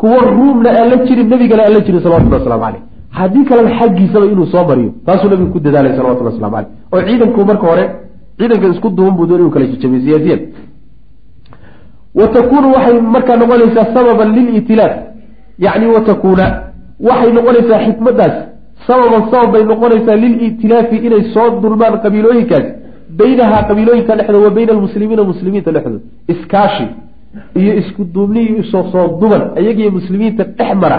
kuwo ruumna aan la jirin nebigana aan la jirin salawatullah waslamu caleyh haddii kalena xaggiisaba inuu soo mariyo taasuu nabigu ku dadaalay salawatullah waslamu caleyh oo ciidanku marka hore ciidanka isku duuban buu doon inuu kala jajabiyo siyaasiyan wa takuunu waxay markaa noqonaysaa sababan lilitilaaf yacni wa takuuna waxay noqonaysaa xikmaddaas sababan sabab bay noqonaysaa lilitilaafi inay soo dulmaan qabiilooyinkaas. Baynahaa qabiilooyinka dhexdooda wa bayna almuslimiina muslimiinta dhexdooda iskaashi iyo isku duubni iyo soo duban iyagiyo muslimiinta dhex mara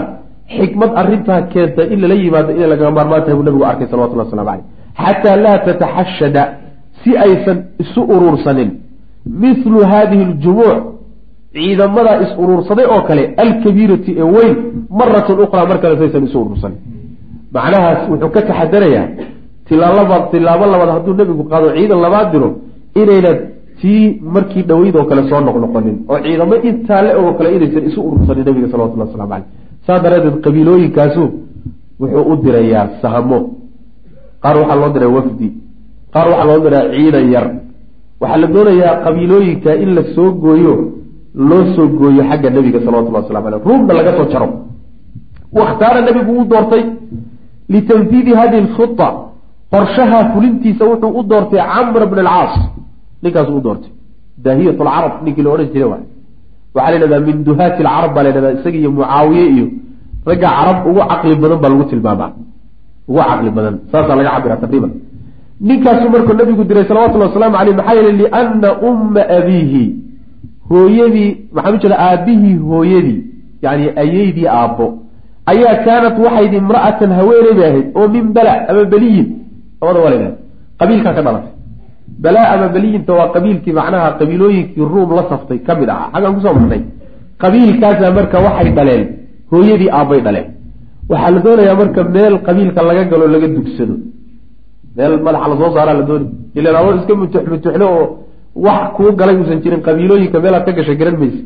xikmad arrintaa keenta in lala yimaado inay lagaga maarmaan tahay buu nabigu arkay salawatullah waslamu caleyh xataa laa tataxashada si aysan isu uruursanin mithlu hadihi aljumuuc ciidamadaa is uruursaday oo kale alkabiirati ee weyn maratan uqraa mar kale saysan isu uruursanin macnahaas wuxuu ka taxadarayaa tilaaba tilaabo labaad hadduu nebigu qaado ciidan labaad diro inayna tii markii dhaweyd oo kale soo noqnoqonin oo ciidamo intaa le oo kale inaysan isu urursanin nabiga salawatullah waslamu caleyh saa daraadeed qabiilooyinkaasu wuxuu u dirayaa sahmo. Qaar waxaa loo diraa wafdi. Qaar waxaa loo diraa ciidan yar. Waxaa la doonayaa qabiilooyinka in la soo gooyo loo soo gooyo xagga nebiga salawatullah waslamu aleyh ruumna laga soo jaro. Wakhtaara nebigu uu doortay litanfiidi hadihi alkhita qorshaha fulintiisa wuxuu u doortay camr bn alcaas ninkaasu u doortay daahiyat lcarab ninkii la odhan jira waay waxaa la yidhahdaa min duhaati alcarab baa la yhahdaa isaga iyo mucaawiye iyo ragga carab ugu caqli badan baa lagu tilmaamaa ugu caqli badan saasaa laga cabira taqriiban ninkaasuu markuu nabigu diray salawatullhi wasalaamu caleyh maxaa yeele liana umma abiihi hooyadii maxaa u jeeda aabihii hooyadii yani ayeydii aabbo ayaa kaanat waxayd imra'atan haweeney bay ahayd oo min bala ama beliyin. Labada waa la yidhahda. Qabiilkaa ka dhalatay. Balaa ama beliyinta waa qabiilkii macnaha qabiilooyinkii ruum la saftay ka mid ahaa. Xaggaan ku soo marnay. Qabiilkaasa marka waxay dhaleen hooyadii aabbay dhaleen. Waxaa la doonayaa marka meel qabiilka laga galo laga dugsado. Meel madaxa la soo saaraa la dooni. Ilan adoo iska mutux mutuxle oo wax kuu galay uusan jirin. Qabiilooyinka meelaad ka gashay garan maysa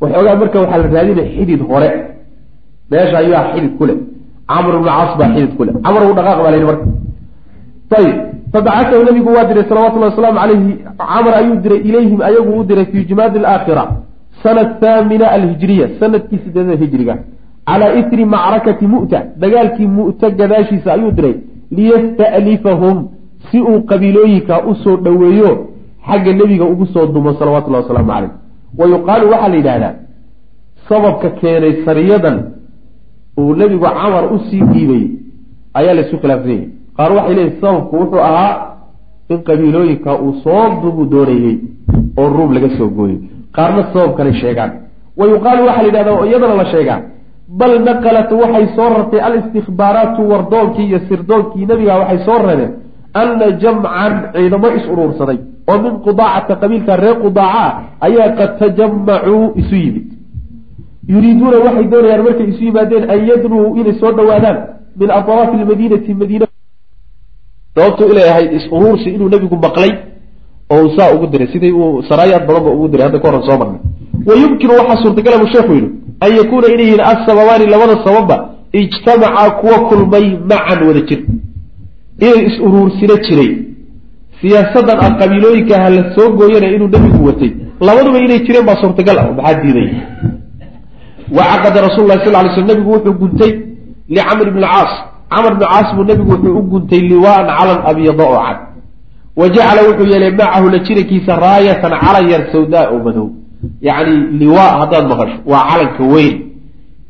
waxoogaa marka waxaa la raadinaya xidid hore meesha ayaa xidid ku leh. Camr ibnu caas baa xidid ku le camr u dhaqaaq baa la yidhi marka. Ayib fabacatahu nabigu waa diray salawatullahi wasalaamu calayhi camr ayuu diray ilayhim ayagu u diray fii jumaadi alaakhira sana thaamina alhijriya sannadkii sideedada hijriga. Calaa itri macrakati mu'ta dagaalkii mu'ta gadaashiisa ayuu diray. Liyasta'lifahum si uu qabiilooyinka u soo dhoweeyo xagga nebiga ugu soo dumo salawatullahi wasalaamu caleyh wa yuqaalu waxaa la yidhaahdaa sababka keenay sariyadan uu nebigu camar u sii dhiibay ayaa laysu khilaafsan yahay qaar waxay leeyihiin sababku wuxuu ahaa in qabiilooyinka uu soo dubu doonayey oo ruum laga soo gooyey. Qaarna sabab kale sheegaan. Wa yuqaalu waxaa la yidhahdaa iyadana la sheegaa. Bal naqalat waxay soo rartay alistikbaaraatu wardoonkii iyo sirdoonkii nebiga waxay soo rareen ana jamcan ciidamo is uruursaday oo min qudaacata qabiilka reer qudaaca ah ayaa qad tajamacuu isu yimid yuriiduuna waxay doonayaan markay isu yimaadeen an yadnuu inay soo dhawaadaan min atraafi lmadiinati madiina sababtu inay ahayd is-uruursi inuu nebigu maqlay oo uu saa ugu diray sidii uu saraayaad badanba ugu diray hadda ka horan soo marnay wa yumkinu waxaa suurtagala buu sheekhu yidhi an yakuuna inay yihiin assababaani labada sababba ijtamacaa kuwa kulmay macan wada jir inay is-uruursino jiray siyaasadan ah qabiilooyinka ha la soo gooyana inuu nebigu watay labaduba inay jireen baa suurtagal ah maxaa diiday wacaqada rasul lah sal lay sl nebigu wuxuu guntay licamr bni caas camr bni caas buu nebigu wuxuu u guntay liwaan calan abyada oo cad wa jacala wuxuu yeelay macahu la jirankiisa raayatan calan yar sawdaa oo madow yacni liwaa haddaad maqasho waa calanka weyn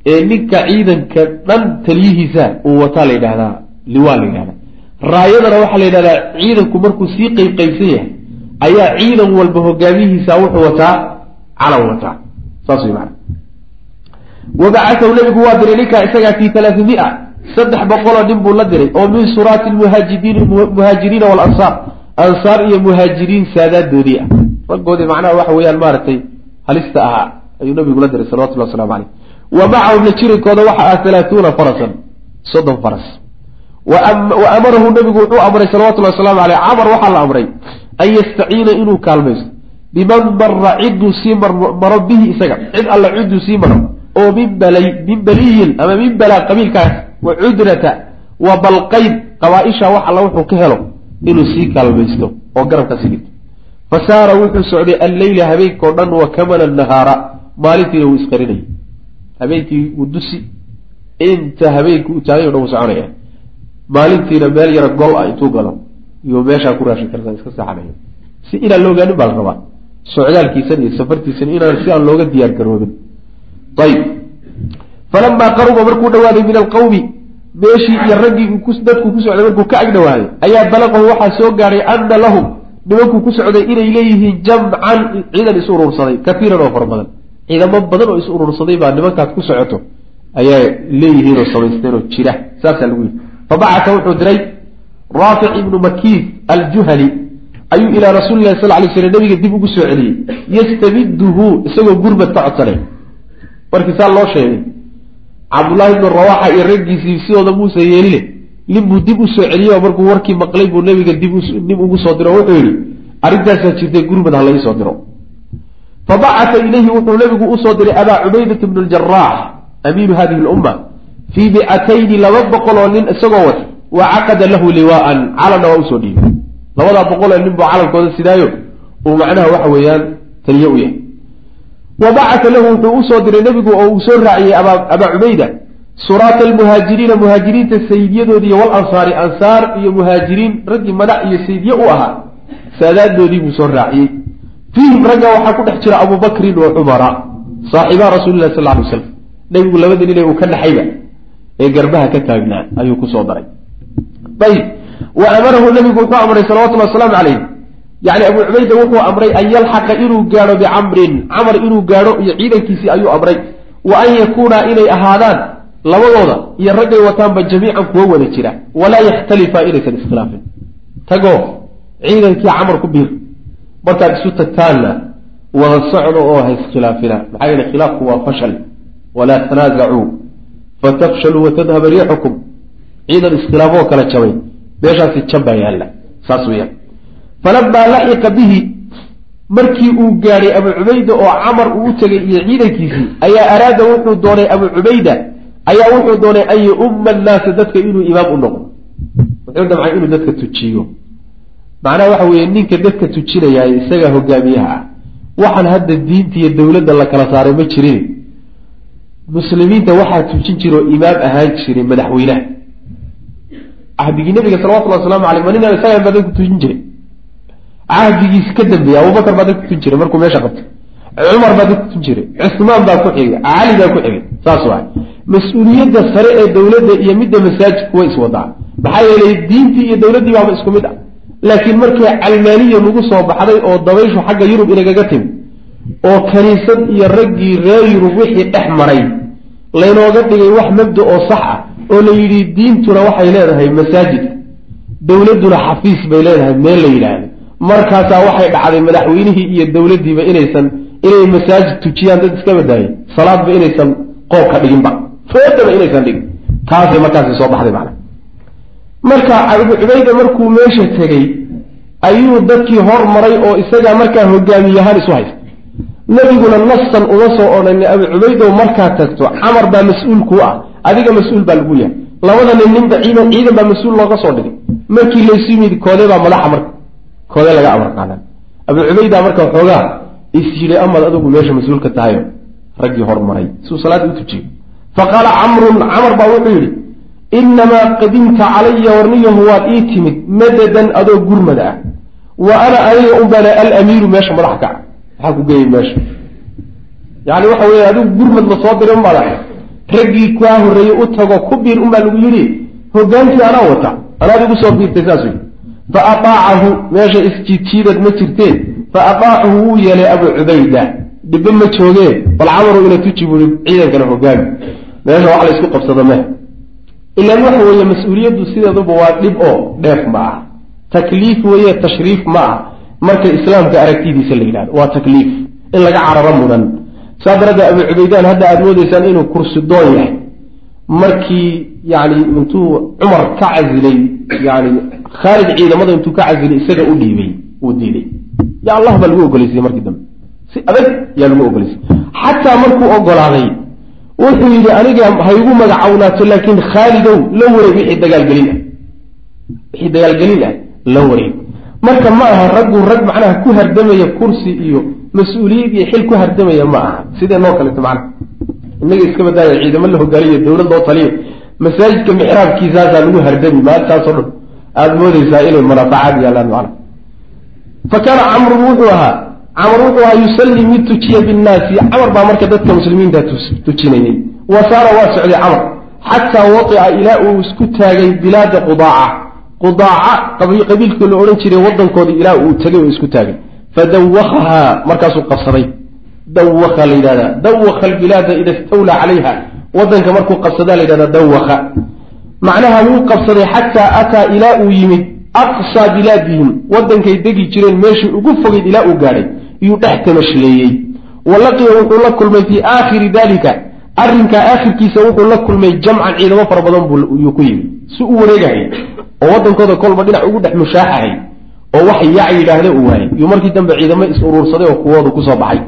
ee ninka ciidanka dhan taliyihiisa uu wataa la yidhahdaa liwaa la yidhahdaa raayadana waxaa la yidhahdaa ciidanku markuu sii qeyb qeybsan yahay ayaa ciidan walba hogaamiyihiisa wuxuu wataa calan wataa saas wey maana wabacatahu nabigu waa diray ninkaa isagaa fi talaamia saddex boqoloo nin buu la diray oo min suraati muhaajiriin muhaajiriina walansaar ansaar iyo muhaajiriin saadaadoodii ah raggoodii macnaha waxa weeyaan maaragtay halista ahaa ayuu nabigu la diray salawatullah waslamu caleyh wa macahum la jirinkooda waxa ah halaatuuna farasan soddon faras wa amarahu nabigu wuxuu amray salawatullahi waslamu caleyh camar waxaa la amray an yastaciina inuu kaalmaysto biman mara cidduu sii maro bihi isaga cid alla cidduu sii maro oo min balay min baliyin ama min balaa qabiilkaas wa cudrata wa balqayn qabaa-isha wax alla wuxuu ka helo inuu sii kaalmaysto oo garabka sii dhigto fa saara wuxuu socday alleyla habeenkao dhan wa kamana nahaara maalintiina wuu isqarinayay habeenkii wuu dusi inta habeenkii uu taagay o dhan wuu soconaya. Maalintiina meel yara gol ah intuu galo iyo meeshaa ku raashin karta iska seexanaya si inaan la ogaanin baa la rabaa. Socdaalkiisan iyo safartiisan inaan si aan looga diyaar garoobin ayb falamaa qaruba markuu dhawaaday min alqawmi meeshii iyo raggii dadku ku socday markuu ka ag dhawaaday ayaa balaqahu waxaa soo gaadhay ana lahum nimankuu ku socday inay leeyihiin jamcan ciidan is urursaday kaiiran oo fara badan ciidamo badan oo is urursaday baa nimankaad ku socoto ayaa leeyihiin oo samaysteen oo jira saasaa lagu yidhi. Fabacata wuxuu diray raafic ibnu makiis aljuhani ayuu ilaa rasuuli lahi sal lay slam nabiga dib ugu soo celiyey yastamiduhu isagoo gurmad ka markii saa loo sheegay cabdullaahi ibnu rawaxa iyo raggiisii sidooda muuse yeelile nin buu dib u soo celiyo markuu warkii maqlay buu nabiga dib nin ugu soo diro wuxuu yihi arrintaasaa jirtay gurmad ha laii soo diro. Fabacata ilayhi wuxuu nabigu u soo diray abaa cubaydata bnu ljarax amiinu hadihi lumma fii micatayni laba boqol oo nin isagoo wata wa caqada lahu liwaaan calanna waa u soo dhiibay. Labadaa boqol oo nin buu calankooda sidaayo uu macnaha waxa weeyaan taliye u yahay wa bacata lahu wuxuu u soo diray nebigu oo uu soo raaciyey abaa cubayda suraata almuhaajiriina muhaajiriinta sayidyadoodii walansaari ansaar iyo muhaajiriin raggii madax iyo sayidye u ahaa saadaaddoodii buu soo raaciyey fiihim ragga waxaa ku dhex jira abubakrin wa cumara saaxiibaa rasuulilah sal lay slam nebigu labadii nin ee uu ka dhexayba ee garbaha ka taagnaa ayuu ku soo daray ayib wa amarahu nebigu wuxuu amray salawatullahi wasalaamu calayh yani abu cubayda wuxuu amray an yalxaqa inuu gaadho bicamrin camar inuu gaadho iyo ciidankiisii ayuu amray. Wa an yakuuna inay ahaadaan labadooda iyo raggay wataanba jamiican kuwa wada jira. Walaa yakhtalifa inaysan iskhilaafin tagoo ciidankii camar ku biir. Markaad isu tagtaanna wada socdo oo ha iskhilaafina. Maxaa yeele khilaafku waa fashal walaa tanaasacuu fatafshaluu watadhaba riixukum. Ciidan iskhilaafoo kala jabay. Meeshaasi jambaa yaalla. Saas weyaan falamaa laxiqa bihi. Markii uu gaadhay abu cubayda oo camar uu u tegay iyo ciidankiisii ayaa araada wuxuu doonay abu cubayda ayaa wuxuu doonay an yaumma annaasa dadka inuu imaam u noqdo. Wuxuu damcay inuu dadka tujiyo. Macnaha waxa weeye ninka dadka tujinayaa isagaa hogaamiyaha ah. Waxaan hadda diinta iyo dowladda la kala saaray ma jirin. Muslimiinta waxaa tujin jira oo imaam ahaan jiray madaxweynaha. Cahdigii nabiga salawatullhi waslamu aleyh manina isagaa baa dadku tujin jiray cahdigiis ka dambeeyey abubakar baa dadku tujin jiray markuu meesha qabtay. Cumar baa dadku tujin jiray. Cusmaan baa ku xigay. Cali baa ku xigay. Saas waay. Mas'uuliyadda sare ee dowladda iyo midda masaajidku way iswadaa maxaa yeelay diintii iyo dowladdii baaba isku mid ah. Laakiin markii calmaaniya nagu soo baxday oo dabayshu xagga yurub inagaga timi oo kaniisad iyo raggii reer yurub wixii dhex maray laynooga dhigay wax mabda oo sax ah oo la yidhi diintuna waxay leedahay masaajidka dowladduna xafiis bay leedahay meel la yidhaahdo markaasaa waxay dhacday madaxweynihii iyo dowladdiiba inaysan inay masaajid tujiyaan dad iska badaayay salaadba inaysan qoob ka dhiginba. Foodaba inaysan dhigin. Taasay markaasi soo baxday macna. Marka abu cubayda markuu meesha tegey ayuu dadkii hormaray oo isagaa markaa hogaamiyahaan isu haysta. Nebiguna nasan uma soo odhanin abu cubaydow markaa tagto camar baa mas'uul kuu ah. Adiga mas'uul baa lagu yahay labada nin ninba ciidan ciidan baa mas'uul looga soo dhigay. Markii laysu yimid koodee baa madaxa marka koodee laga amar qaadan. Abu cubayda marka xoogaa is yidhi amad adigu meesha mas'uulka tahayo raggii hormaray suu salaadda u tujiyo fa qaala camrun camar baa wuxuu yidhi inamaa qadimta calaya warniyahu waad ii timid madadan adoo gurmad ah. Wa ana aniga unbana alamiiru meesha madax ka maxaa ku geeyay meesha. Yani waxa weeye adigu gurmad la soo unbaad ahay. Raggii kaa horreeyey u tago ku biir unbaa lagu yidhi hogaankii anaa wata. Anaad igu soo biirtay saas wey fa ataacahu meesha isjiidjiidad ma jirteen. fa ataacahu wuu yeelay abu cubayda. Dhibbe ma joogee bal camaru ina tuji ciidankana hogaami meesha wax la isku qabsado meh. Ilaan waxa weeye mas'uuliyaddu sideeduba waa dhib oo dheef ma ah. Takliif weeye tashriif ma ah. Marka islaamka aragtidiisa la yidhahdo waa takliif. In laga cararo mudan. Saa daraaddeed abu cubaydaan hadda aada moodeysaan inuu kursi doon yahay. Markii yani intuu cumar ka casilay yani khaalid ciidamada intuu ka casilay isaga u dhiibay uu diiday. Ya allah baa lagu ogoleysiyey markii dambe. Si adag yaa lagu ogoleysiyey xataa markuu ogolaaday wuxuu yidhi aniga ha igu magacawnaato laakiin khaalidow la wareeg wixii dagaalgelin ah. Wixii dagaalgelin ah la wareeg. Marka ma aha raggu rag macnaha ku hardamaya kursi iyo mas'uuliyad iyo xil ku hardamaya ma aha. Sidee noo kaleto macnaha? Inaga iska badaaya ciidamo la hogaaliyo dowlad loo taliyo masaajidka mixraabkiisaasaa lagu hardami maalintaasoo dhan aada moodeysaa inay munaafacaad yaalaan macnaha fa kaana camrun wuxuu ahaa camar wuxuu ahaa yusallii mid tujiya binnaasi. Camar baa marka dadka muslimiinta tujinayay wa saara waa socday camar. Xataa watica ilaa uu isku taagay bilaada qudaaca. Qudaaca qabiilkii la odhan jiray waddankooda ilaa uu tegay oo isku taagay. Fadawakahaa markaasuu qabsaday. Dawaka la yidhahdaa dawaka albilaada ida istawlaa calayha. Waddanka markuu qabsadaa la yidhahdaa dawaka macnaha wuu qabsaday xataa ataa ilaa uu yimid aqsaa bilaadihim waddankay degi jireen meeshii ugu fogeyd ilaa uu gaadhay iyuu dhex tamashleeyey. Wa laqiya wuxuu la kulmay fii aakhiri dalika arrinkaa aakhirkiisa wuxuu la kulmay jamcan ciidamo fara badan buyuu ku yimid si u wareegahay oo waddankooda kolba dhinac ugu dhex mushaaxahay oo wax yac yidhaahda uu waayay iyuu markii dambe ciidamo is uruursaday oo kuwoodu ku soo baxay.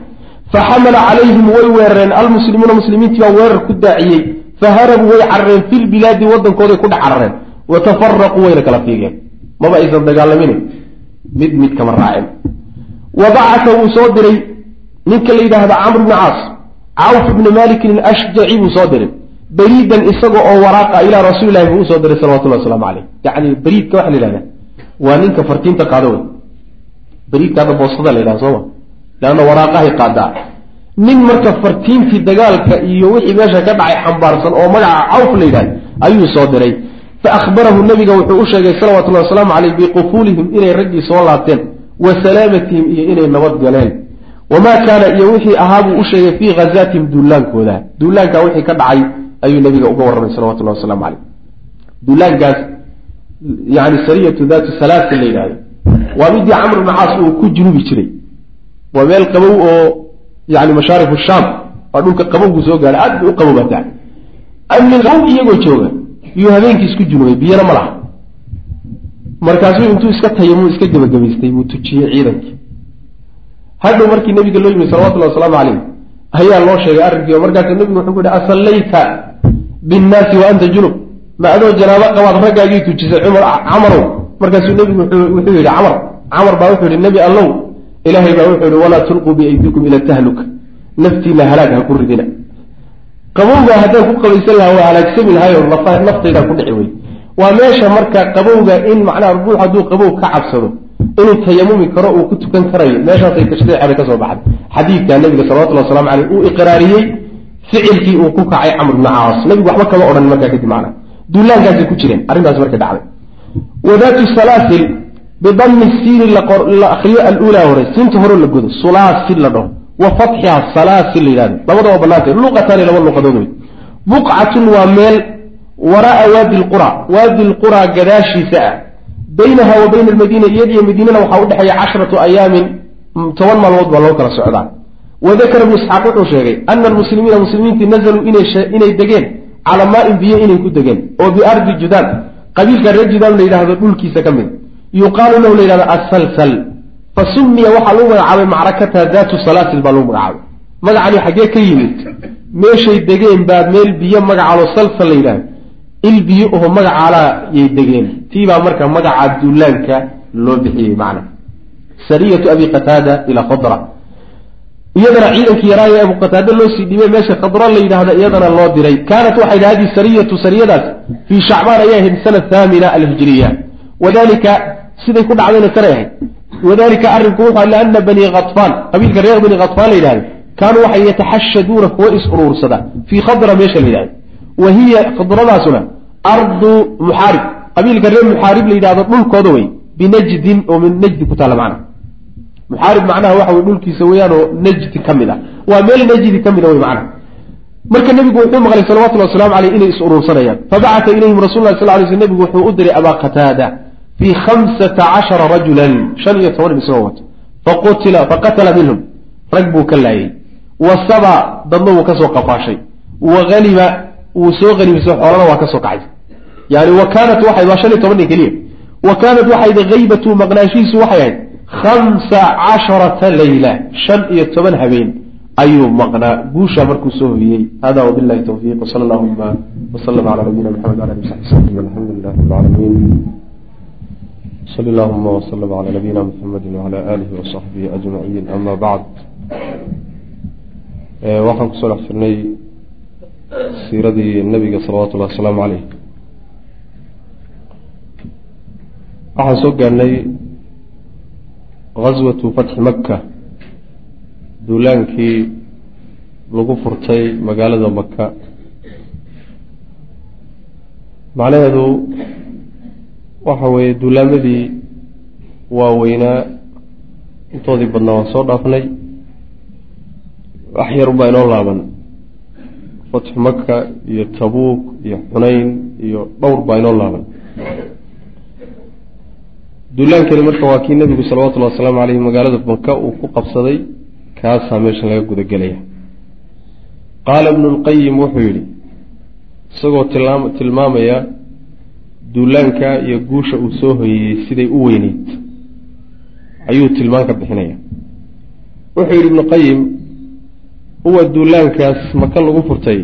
Fa xamala calayhim way weerareen almuslimuuna muslimiintii baa weerar ku daaciyey fa harabuu way carareen filbilaadi waddankooday ku dhex carareen wa tafaraquu wayna kala fiigeen maba aysan dagaalamin mid mid kama raaceen wa bacata wuu soo diray ninka la yidhaahda camr bni caas cawf ibni malikin alashjaci buu soo diray beriidan isaga oo waraaqa ilaa rasuulilahi buu u soo diray salawatullah waslamu caleyh yacni beriidka waxa la yidhahda waa ninka fartiinta qaado wey beriidka hadda boostada la yidhahda sooma leanna waraaqahay qaadaa nin marka fartiintii dagaalka iyo wixii meesha ka dhacay xambaarsan oo magaca cawf la yidhahda ayuu soo diray. Fa akhbarahu nabiga wuxuu u sheegay salawatullahi wasalaamu caleyh biqufuulihim inay raggii soo laabteen wa salaamatihim iyo inay nabad galeen. Wamaa kaana iyo wixii ahaa buu u sheegay fii ghazaatihim duulaankooda duulaankaa wixii ka dhacay ayuu nabiga uga warramay salawatullahi wasalaamu caleyh duulaankaas yani sariyatu daatu salaasa la yidhahdo. Waa midii camr bni caas uu ku junubi jiray. Waa meel qabow oo yani mashaarifu shaam waa dhulka qabowgu soo gaadhay aad bay u qabowbataa amin qabow iyagoo jooga iyuu habeenkii isku junubay biyana ma laha. Markaasuu intuu iska tayamuu iska gebagabaystay buu tujiyey ciidankii hadhow markii nabiga loo yimi salawatullahi wasalaamu caleyh ayaa loo sheegay arrinkii markaasuu nabigu wuxuu ku yihi asallayta binnaasi wa anta junub. Ma adoo janaabo qabaad raggaagii tujisay cumar camarow. Markaasuu nebigu wuxuu yidhi camar camar baa wuxuu yihi nebi allow ilaahay baa wuxuu yihi walaa tulquu biaydikum ila tahluka naftiina halaag ha ku ridina qabowga haddaan ku qabaysan lahaa waa halaagsami lahayo naftaydaa ku dhici wey waa meesha marka qabowga in macnaha ruux hadduu qabow ka cabsado inuu tayamumi karo uu ku tukan karayo meeshaasay tashriicada ka soo baxday xadiidka nabiga salawatullah waslamu caleyh uu iqraariyey ficilkii uu ku kacay camr bni caas nabigu waxba kama odhan markaa kadib macna duulaankaasay ku jireen arrintaas marka dhacday wadaatu salaasil bidami siini la akriyo aluulaa hore siinta hore la godo sulaasil la dhaho wa fatxiha salaasil la yidhahdo labadaba banaanta luqataani laba luqadood wey buqcatun waa meel wara'a waadi lqura waadi lqura gadaashiisa ah baynaha wa bayna almadiina iyadiyo madiinana waxaa udhexeeya cashratu ayaamin toban maalmood baa loo kala socdaa wadakara ibnu isxaaq wuxuu sheegay ana almuslimiina muslimiintii nazaluu inay degeen calaa maain biyo inay ku degeen oo biardi judaan qabiilka reer judaan la yidhahdo dhulkiisa ka mid yuqaalu lahu la yidhahdo asalsal fa sumiya waxaa lagu magacaabay macrakata daatu salaasil baa lagu magacaabay. Magacani xaggee ka yimid. Meeshay degeen baa meel biyo magacaalo salsal la yidhahdo. Il biyo oho magacaalaa yay degeen. Tiibaa marka magaca duulaanka loo bixiyey macna. Sariyatu abi qataada ilaa khadra iyadana ciidankii yaraaye abu qataade loo sii dhibay meesha khadra la yidhaahda iyadana loo diray. Kaanat waxay dhaha haddii sariyatu sariyadaas fii shacbaan ayay ahayd sana thaamina alhijriya. Wadalika siday ku dhacdayna sanay ahayd wadalika arrinku wuxu liana bani khatfaan qabiilka reer bani khatfaan la yidhahdo kaanuu waxay yataxashaduuna kuwa is uruursada fii khadra meesha la yidhahdo. Wa hiya khadradaasuna ardu muxaarib. Qabiilka reer muxaarib la yidhahdo dhulkooda wey binajdin oo min najdi ku taalla macna. Muxaarib macnaha waxa wey dhulkiisa weeyaanoo najdi ka mid ah. Waa meel najdi ka mid a wey macnaha marka nebigu wuxuu maqlay salawatulli waslamu aleyh inay is uruursanayaan. Fabacata ilayhim rasul sal lay sl nebigu wuxuu u diray abaa qataada fii khamsata cashara rajulan shan iyo toban isagoo wato faqatala minhum rag buu ka laayay wa saba dadna wuu ka soo qafaashay wa haniba wuu soo hanimisay xoolana waa ka soo kacay yani wa kaanat waxay waa shan iyo toban nin keliya wa kaanat waxayd haybatu maqnaashihiisu waxay ahayd khamsa casharata layla shan iyo toban habeen ayuu maqnaa guushaa markuu soo hoyey hada wabilahi towfiiq wsala allahuma wslm cala nabiyina mxamed wala ali sabi alxamdu lilah rab lcaalamiin sali allahuma wslm cala nabiyina mxamedi wcala alihi wasaxbihi ajmaciin ama bacd waxaan ku soo dhex jirnay siiradii nabiga salawatullahi wasalaamu caleyh waxaan soo gaarnay gaswatu fatxi maka duulaankii lagu furtay magaalada maka macnaheedu waxa weeye duulaamadii waaweynaa intoodii badnaa waan soo dhaafnay. Wax yar unbaa inoo laaban. Fatxu maka iyo tabuuk iyo xunayn iyo dhowr baa inoo laaban. Duulaankani marka waa kii nebigu salawatullahi wasalaamu caleyhi magaalada maka uu ku qabsaday kaasaa meeshan laga gudagelaya. Qaala ibnu lqayim wuxuu yidhi isagoo tilmaam tilmaamaya duulaanka iyo guusha uu soo hoyeyey siday u weyneyd. Ayuu tilmaan ka bixinaya. Wuxuu yidhi ibnu qayim huwa duulaankaas maka lagu furtay.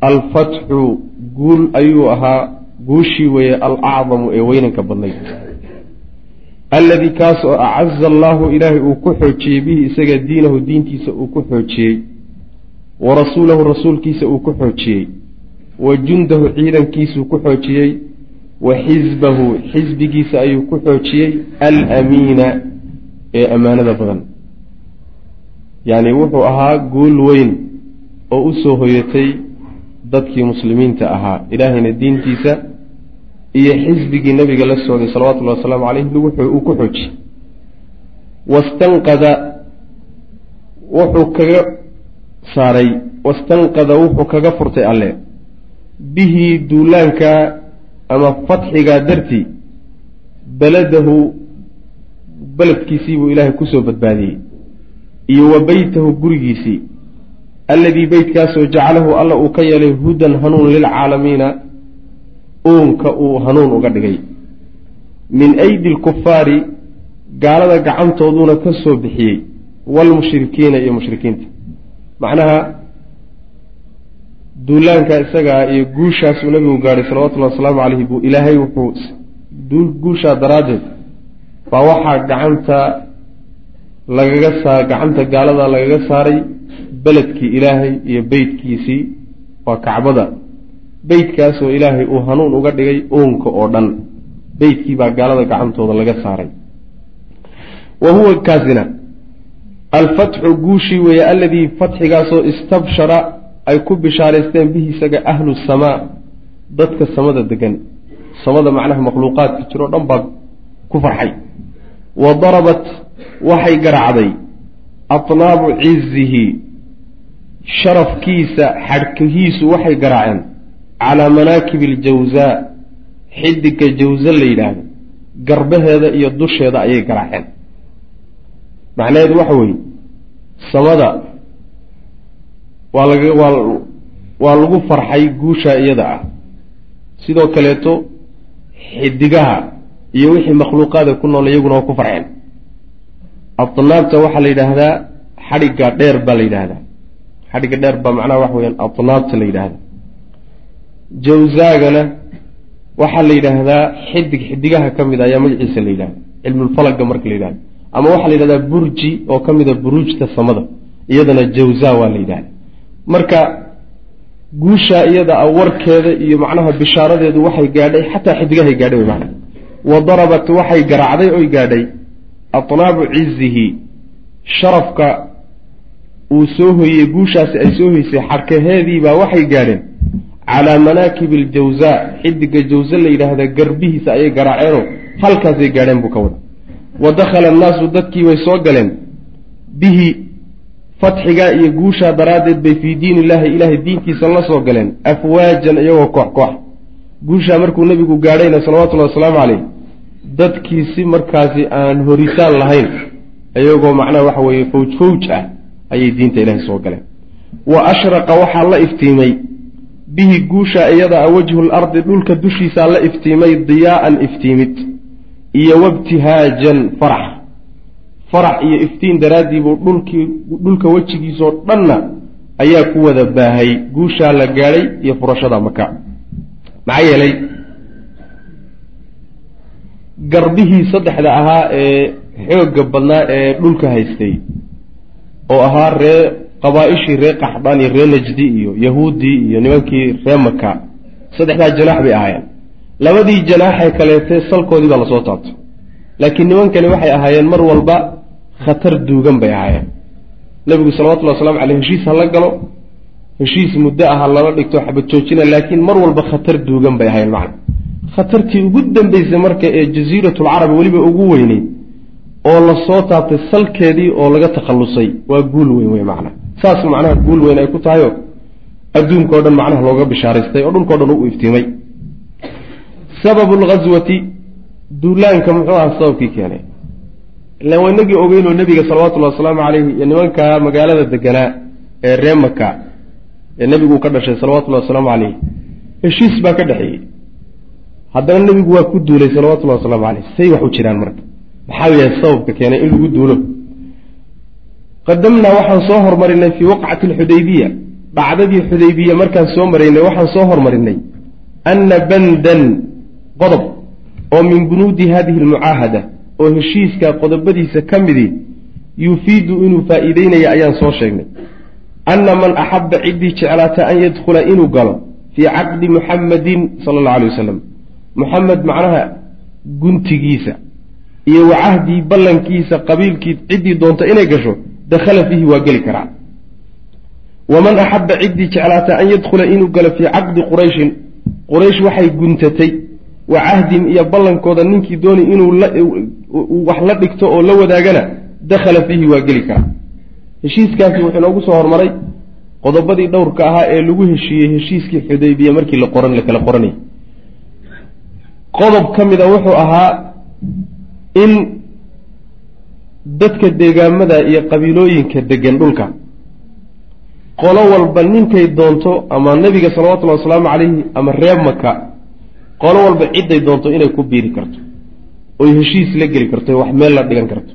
Alfatxu guul ayuu ahaa guushii weeye alacdamu ee weynanka badnayd. Alladii kaas oo acaza allaahu ilaahay uu ku xoojiyey bihi isaga diinahu diintiisa uu ku xoojiyey. Wa rasuulahu rasuulkiisa uu ku xoojiyey. Wa jundahu ciidankiisuu ku xoojiyey wa xisbahu xisbigiisa ayuu ku xoojiyey alamiina ee ammaanada badan. Yacni wuxuu ahaa guul weyn oo u soo hoyatay dadkii muslimiinta ahaa ilaahayna diintiisa iyo xisbigii nabiga la socday salawatullahi wasalaamu caleyh uu ku xoojiyey. Wastanqada wuxuu kaga saaray wastanqada wuxuu kaga furtay alle. Bihi duulaanka ama fatxigaa dartii beladahu beledkiisii buu ilaahay ku soo badbaadiyey iyo wa beytahu gurigiisii alladii beytkaasoo jacalahu alla uu ka yeelay hudan hanuun lilcaalamiina uunka uu hanuun uga dhigay. min aydi lkufaari gaalada gacantooduuna ka soo bixiyey waalmushrikiina iyo mushrikiinta. macnaha duulaanka isagaa iyo guushaasuu nabigu gaadhay salawatullahi wasalaamu caleyhi buu ilaahay wuxuu guushaa daraaddeed baa waxaa gacanta lagaga saa gacanta gaalada lagaga saaray beledkii ilaahay iyo beytkiisii waa kacbada. Beytkaasoo ilaahay uu hanuun uga dhigay uunka oo dhan beytkii baa gaalada gacantooda laga saaray. Wa huwa kaasina alfatxu guushii weeye alladii fatxigaasoo istabshara ay ku bishaaraysteen bihi isaga ahlu samaa dadka samada degan samada macnaha makhluuqaadka jiroo dhan baa ku farxay. Wa darabat waxay garacday atnaabu cizihi sharafkiisa xadhkihiisu waxay garaaceen. Calaa manaakibi aljawsaa xidigga jawsa la yidhaahdo. Garbaheeda iyo dusheeda ayay garaaceen. Macnaheedu waxa weeye samada waa laga waa waa lagu farxay guusha iyada ah. Sidoo kaleeto xidigaha iyo wixii makhluuqaada ku nool iyaguna waa ku farxeen. Adnaabta waxaa la yidhaahdaa xadhigga dheer baa la yidhaahdaa. Xadhigga dheer baa macnaha waxa weyaan adnaabta la yidhaahda jawzaagana waxaa la yidhaahdaa xidig xidigaha ka mid a ayaa magaciisa la yidhahda cilmulfalaga marka la yidhahda ama waxaa la yidhahdaa burji oo ka mida buruujta samada. Iyadana jawza waa la yidhahda marka guusha iyada a warkeeda iyo macnaha bishaaradeedu waxay gaadhay xataa xidigahay gaadhay wy macnaha. Wa darabat waxay garaacday oy gaadhay atnaabu cizihi sharafka uu soo hoyey guushaasi ay soo hoysay xarkaheediibaa waxay gaadheen calaa manaakibi aljawsaa xidiga jawse la yidhaahda garbihiisa ayay garaaceenoo halkaasay gaadheen buu ka wada wa dakhala annaasu dadkii way soo galeen bihi fatxigaa iyo guushaa daraaddeed bay fii diin illahi ilaahay diinkiisa la soo galeen afwaajan iyagoo koox koox. Guushaa markuu nebigu gaadhayna salawatullahi wasalaamu caleyh dadkii si markaasi aan horitaan lahayn iyagoo macnaha waxa weeye fawj fawj ah ayay diinta ilaahay soo galeen. Wa ashraqa waxaa la iftiimay bihi guusha iyada a wajhu lardi dhulka dushiisaa la iftiimay diyaa'an iftiimid iyo wabtihaajan farax farax iyo iftiin daraaddii buu dhulkii dhulka wejigiisoo dhanna ayaa ku wada baahay guushaa la gaadhay iyo furashada maka maxaa yeelay garbihii saddexda ahaa ee xoogga badnaa ee dhulka haystay oo ahaa ree qabaa-ishii ree qaxdaan iyo ree najdi iyo yahuuddii iyo nimankii ree maka saddexdaa janaax bay ahaayeen. Labadii janaaxee kaleetee salkoodii baa la soo taabtay. Laakiin nimankani waxay ahaayeen mar walba khatar duugan bay ahaayeen. Nebigu salawatullhi waslamu caleyh heshiis ha la galo heshiis muddo ah lala dhigto xabad joojina laakiin mar walba khatar duugan bay ahaayeen macna. Khatartii ugu dambeysay marka ee jasiiratulcarabi weliba ugu weyneyd oo la soo taabtay salkeedii oo laga takhallusay waa guul weyn wey macna. Saas macnaha guul weyn ay ku tahayo adduunka o dhan macnaha looga bishaaraystay oo dhulkao dhan u iftiimay. Sababu lghaswati duulaanka muxuu aha sababkii keenay ilan waa inagii ogeynoo nebiga salawatullahi wasalaamu caleyhi iyo nimanka magaalada deganaa ee ree maka ee nebigu ka dhashay salawatullahi wasalaamu caleyh heshiis baa ka dhexeeyey. Haddana nebigu waa ku duulay salawatullahi wasalaamu caleyh say wax u jiraan marka. Maxaa yahay sababka keenay in lagu duulo? Qadamnaa waxaan soo hormarinay fii waqcati alxudaybiya dhacdadii xudaybiya markaan soo maraynay waxaan soo hormarinay anna bandan qodob oo min bunuudi hadihi almucaahada oo heshiiska qodobadiisa ka midii yufiidu inuu faa'iideynaya ayaan soo sheegnay. Anna man axabba ciddii jeclaata an yadkhula inuu galo fii caqdi muxammadin sala allahu alay wasalam muxamed macnaha guntigiisa iyo wa cahdii ballankiisa qabiilkii ciddii doonta inay gasho dakhala fiihi waa geli karaa. Waman axabba ciddii jeclaata an yadkhula inuu galo fii caqdi qurayshin quraysh waxay guntatay wa cahdin iyo ballankooda ninkii doonay inuu wax la dhigto oo la wadaagana dakhala fiihi waa geli karaa. Heshiiskaasi wuxuu inoogu soo hormaray qodobadii dhowrka ahaa ee lagu heshiiyey heshiiskii xudaybiya markii la qoran la kala qoranayay qodob ka mida wuxuu ahaa in dadka deegaamada iyo qabiilooyinka degan dhulka. Qolo walba ninkay doonto ama nebiga salawatullahi wasalaamu calayhi ama reer maka qolo walba cidday doonto inay ku biiri karto. Oy heshiis la geli karto wax meel la dhigan karto.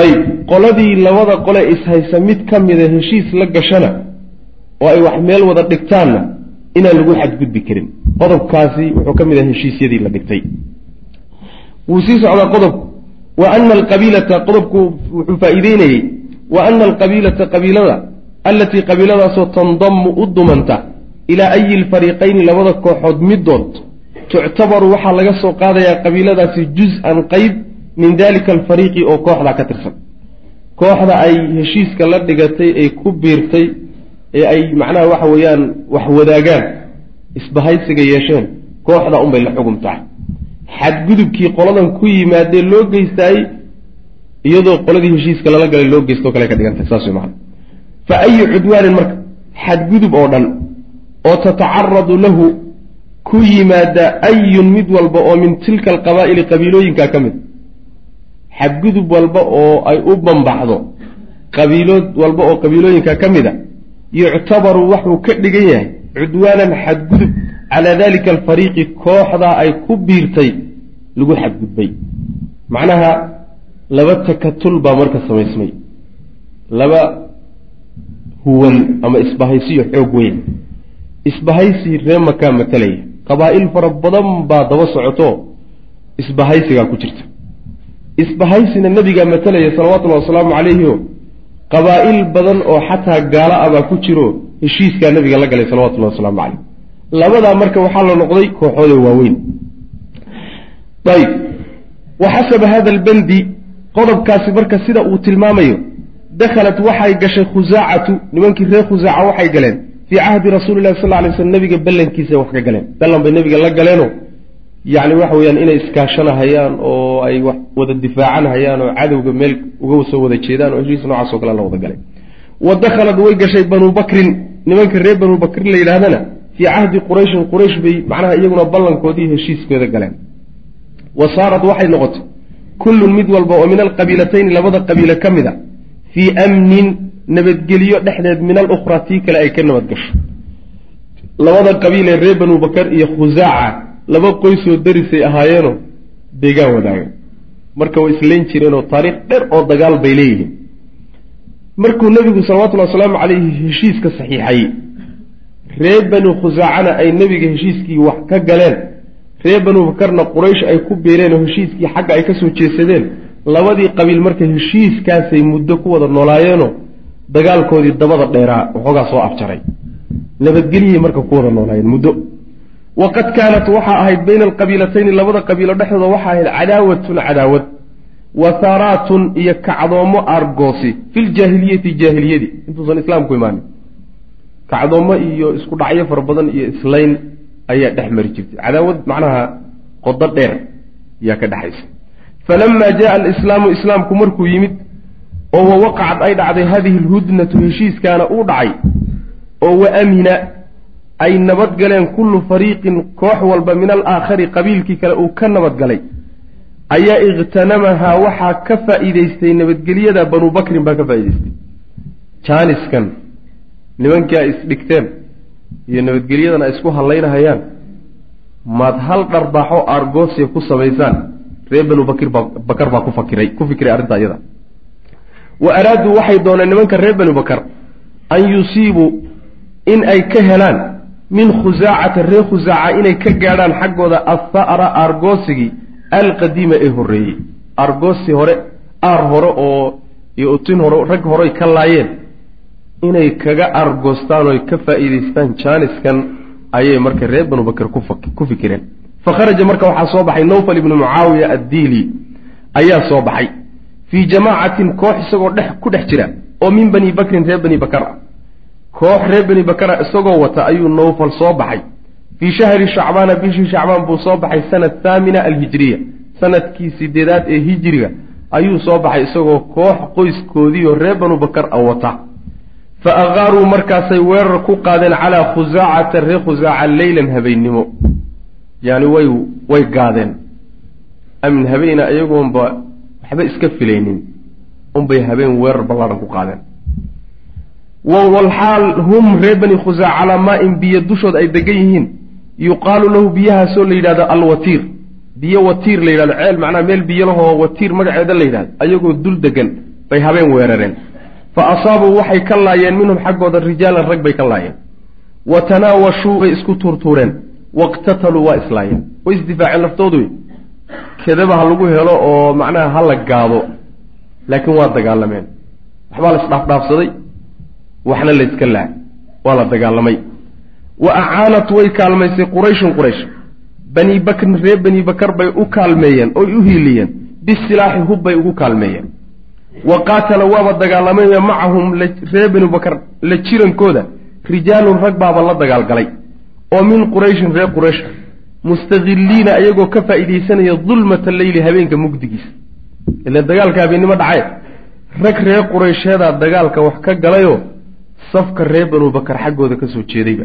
Ayib qoladii labada qole ishaysa mid ka mida heshiis la gashana oo ay wax meel wada dhigtaanna inaan lagu xadgudbi karin. Qodobkaasi wuxuu ka mid ah heshiisyadii la dhigtay. Wuu sii socdaa qodobku wa ana alqabiilata qodobku wuxuu faa-iideynayey wa ana alqabiilata qabiilada allatii qabiiladaasoo tandamu u dumanta ilaa ayi lfariiqayni labada kooxood middood tuctabaru waxaa laga soo qaadayaa qabiiladaasi juz-an qeyb min dalika alfariiqi oo kooxdaa ka tirsan. Kooxda ay heshiiska la dhigatay ay ku biirtay ee ay macnaha waxa weeyaan wax wadaagaan isbahaysiga yeesheen kooxda unbay la xugum tahay xadgudubkii qoladan ku yimaadee loo geystaayey iyadoo qoladii heshiiska lala galay loo geysto kale ka dhigantay saas wey macana fa ayu cudwaanin marka xadgudub oo dhan oo tatacaradu lahu ku yimaada ayun mid walba oo min tilka alqabaa'ili qabiilooyinkaa ka mid. Xadgudub walba oo ay u bambaxdo qabiilood walba oo qabiilooyinka ka mid a yuctabaru waxuu ka dhigan yahay cudwaanan xadgudub calaa dalika alfariiqi kooxdaa ay ku biirtay lagu xadgudbay. Macnaha laba takatul baa marka samaysmay. Laba huwan ama isbahaysiyo xoog weyn. Isbahaysi ree makaa matalaya qabaa'il fara badan baa daba socoto isbahaysigaa ku jirta. Isbahaysina nebigaa matalaya salawatullahi wasalaamu calayhi o qabaa'il badan oo xataa gaala ah baa ku jiro heshiiskaa nabiga la galay salawatullahi wasalaamu caleyh labadaa marka waxaa la noqday kooxooda waaweyn. Ayb wa xasaba hada albandi qodobkaasi marka sida uu tilmaamayo dakhalat waxay gashay khusaacatu nimankii reer khusaaca waxay galeen fii cahdi rasuuli llahi sal lay slm nabiga ballankiisa wax ka galeen. Ballan bay nabiga la galeeno. Yacni waxa weeyaan inay iskaashanahayaan oo ay wax wada difaacanhayaan oo cadowga meel uga soo wada jeedaan oo heshiis noocaas o kale la wada galay. Wa dakhalad way gashay banuu bakrin. Nimanka reer banuu bakrin la yidhahdana fii cahdi qurayshin quraysh bay macnaha iyaguna ballankoodii heshiiskooda galeen. Wa saarat waxay noqotay kullun mid walba oo min alqabiilatayni labada qabiilo ka mid a fii amnin nabadgelyo dhexdeed min alukhraa tii kale ay ka nabadgasho. Labada qabiilee reer banuu bakar iyo khusaaca laba qoysoo darisay ahaayeenoo deegaan wadaaga marka way islayn jireenoo taariikh dher oo dagaal bay leeyihiin. Markuu nebigu salawatullhi wasalaamu calayhi heshiiska saxiixay reer banu khusaacana ay nebiga heshiiskii wax ka galeen. Reer banu bakarna quraysh ay ku biireen oo heshiiskii xagga ay ka soo jeesadeen. Labadii qabiil marka heshiiskaasay muddo ku wada noolaayeenoo dagaalkoodii dabada dheeraa waxoogaa soo afjaray. Nabadgelyay marka ku wada noolaayeen muddo. Waqad kaanat waxaa ahayd bayna alqabiilatayni labada qabiilo dhexdooda waxaa ahayd cadaawatun cadaawad wa haraatun iyo kacdoomo argoosi filjaahiliyati jaahiliyadii intuusan islaamku imaanin. Kacdoomo iyo isku dhacyo fara badan iyo islayn ayaa dhex mari jirtay. Cadaawad macnaha qodo dheer yaa ka dhexaysa. Falama jaءa alislaamu islaamku markuu yimid oo wa waqacad ay dhacday hadihi alhudnatu heshiiskaana uu dhacay oo wa amina ay nabadgaleen kullu fariiqin koox walba min alaakhari qabiilkii kale uu ka nabadgalay ayaa ikhtanamahaa waxaa ka faa'iidaystay nabadgelyada banuu bakrin baa ka faa'idaystay jaaniskan nimankii ay isdhigteen iyo nabadgelyadan ay isku hallaynahayaan maad hal dharbaaxo argoosiya ku samaysaan reer banuu bakir baa bakar baa ku fakiray ku fikiray arrintaa iyada wa araaduu waxay dooneen nimanka reer banu bakar an yusiibuu in ay ka helaan min khusaacata reer khusaaca inay ka gaadhaan xaggooda atha'ra argoosigii alqadiima ee horreeyey. Argoosi hore aar hore oo iyo utin hore rag horey ka laayeen inay kaga argoostaan oy ka faa'iidaystaan jaaniskan ayay marka reer banu bakar ku fikireen. Fa kharaja marka waxaa soo baxay nawfal ibnu mucaawiya addiili ayaa soo baxay fii jamaacatin koox isagoo dhex ku dhex jira oo min bani bakrin reer bani bakar ah koox reer bani bakara isagoo wata ayuu nawfal soo baxay. Fii shahri shacbaana bishii shacbaan buu soo baxay sanad thaamina alhijriya. Sanadkii sideedaad ee hijriga ayuu soo baxay isagoo koox qoyskoodiioo reer banu bakar a wata. Fa aqaaruu markaasay weerar ku qaadeen calaa khusaacata reer khusaaca leylan habeennimo. Yani way way gaadeen. Amin habeena iyagoonba waxba iska filaynin unbay habeen weerar ballaadhan ku qaadeen. Walxaal hum reer bani khusaaca calaa maa-in biyo dushood ay degan yihiin yuqaalu lahu biyahaasoo la yidhahdo alwatiir. Biyo watiir la yidhahdo ceel macnaha meel biyo lahoo watiir magaceeda la yidhahdo ayagoo dul degan bay habeen weerareen. Fa asaabuu waxay ka laayeen minhum xaggooda rijaalan rag bay ka laayeen. Wa tanaawashuu bay isku tuurtuureen. Waqtataluu waa islaayeen. Way isdifaaceen laftoodu kedaba ha lagu helo oo macnaha ha la gaado laakiin waa dagaalameen. Waxbaa la isdhaafdhaafsaday waxna la yska laa waa la dagaalamay. Wa acaanat way kaalmaysay qurayshun quraysh. Bani bakrin reer bani bakar bay u kaalmeeyeen oy u hiiliyeen. Bisilaaxi hub bay ugu kaalmeeyeen. Wa qaatala waaba dagaalamaya macahum reer bani bakar la jirankooda rijaalun rag baaba la dagaalgalay. Oo min qurayshin reer quraysh mustaqiliina iyagoo ka faa'iidaysanaya dulmata leyli habeenka mugdigiisa. ila dagaalka habeennimo dhacaye rag reer quraysheedaa dagaalka wax ka galayoo safka reer banu bakar xaggooda ka soo jeedayba.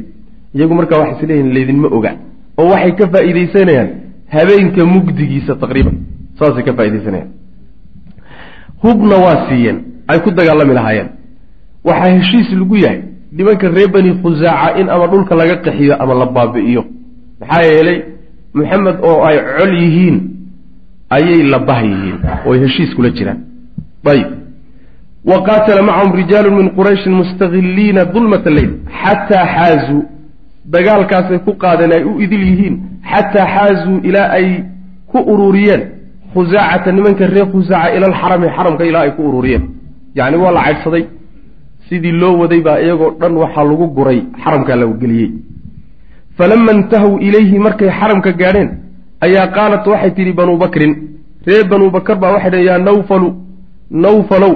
iyagu markaa waxay isleeyihin laydinma oga. oo waxay ka faa'iidaysanayaan habeenka mugdigiisa taqriiban. saasay ka faaidaysanayaan hubna waa siiyeen ay ku dagaalami lahaayeen. waxaa heshiis lagu yahay nimanka reer bani khusaaca in ama dhulka laga qaxiyo ama la baabi'iyo maxaa yeelay maxamed oo ay col yihiin ayay labah yihiin ooy heshiis kula jiraan. Ayib. Wa qaatala macahum rijaalu min qurayshin mustaqiliina dulmata leyl xataa xaazuu dagaalkaasay ku qaadeen ay u idil yihiin. Xataa xaazuu ilaa ay ku ururiyeen. Khusaacata nimanka reer khusaaca ila alxarami xaramka ilaa ay ku ururiyeen. Yacni waa la caydhsaday sidii loo waday baa iyagoo dhan waxaa lagu guray xaramkaa lagu geliyey falama intahaw ilayhi markay xaramka gaadheen ayaa qaalat waxay tidhi banuu bakrin reer banuu bakar baa waxay dhaheen yaa nawfalu nawfalow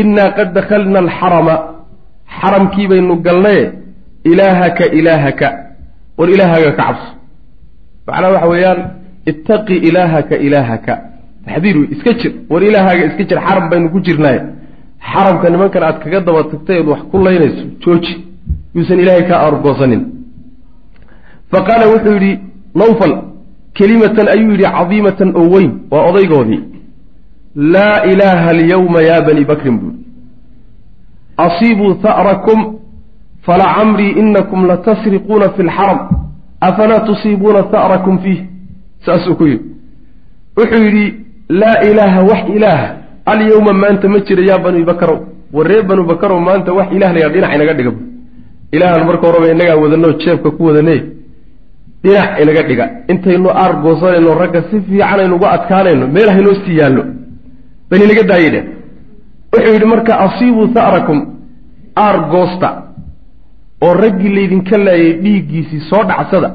innaa qad dakhalna alxarama xaramkii baynu galnaye ilaahaka ilaahaka war ilaahaaga ka cabso macnaha waxa weeyaan ittaqi ilaahaka ilaahaka taxdiir wey iska jir war ilaahaaga iska jir xaram baynu ku jirnaaye xaramka nimankan aad kaga daba tagtay eed wax ku laynayso jooji yuusan ilaahay kaa argoosanin fa qaala wuxuu yidhi nawfal kelimatan ayuu yidhi cadiimatan oo weyn waa odaygoodii. Laa ilaaha alyawma yaa bani bakrin buuri asiibuu ha'rakum falacamrii inakum latasriquuna fi lxaram afalaa tusiibuuna ha'rakum fiih. Saasuu ku yidhi. Wuxuu yidhi laa ilaaha wax ilaaha alyawma maanta ma jira yaa bani bakarow war reer banu bakarow maanta wax ilah layaa dhinac inaga dhiga ilaahan marka horeba inagaa wadanoo jeebka ku wadanay dhinac inaga dhiga. Intaynu aar goosanayno ragga si fiican aynuga adkaanayno meel haynoo sii yaallo. Bal inaga daayay dheh wuxuu yidhi marka asiibuu ha'rakum aar goosta oo raggii laydinka laayay dhiiggiisii soo dhacsada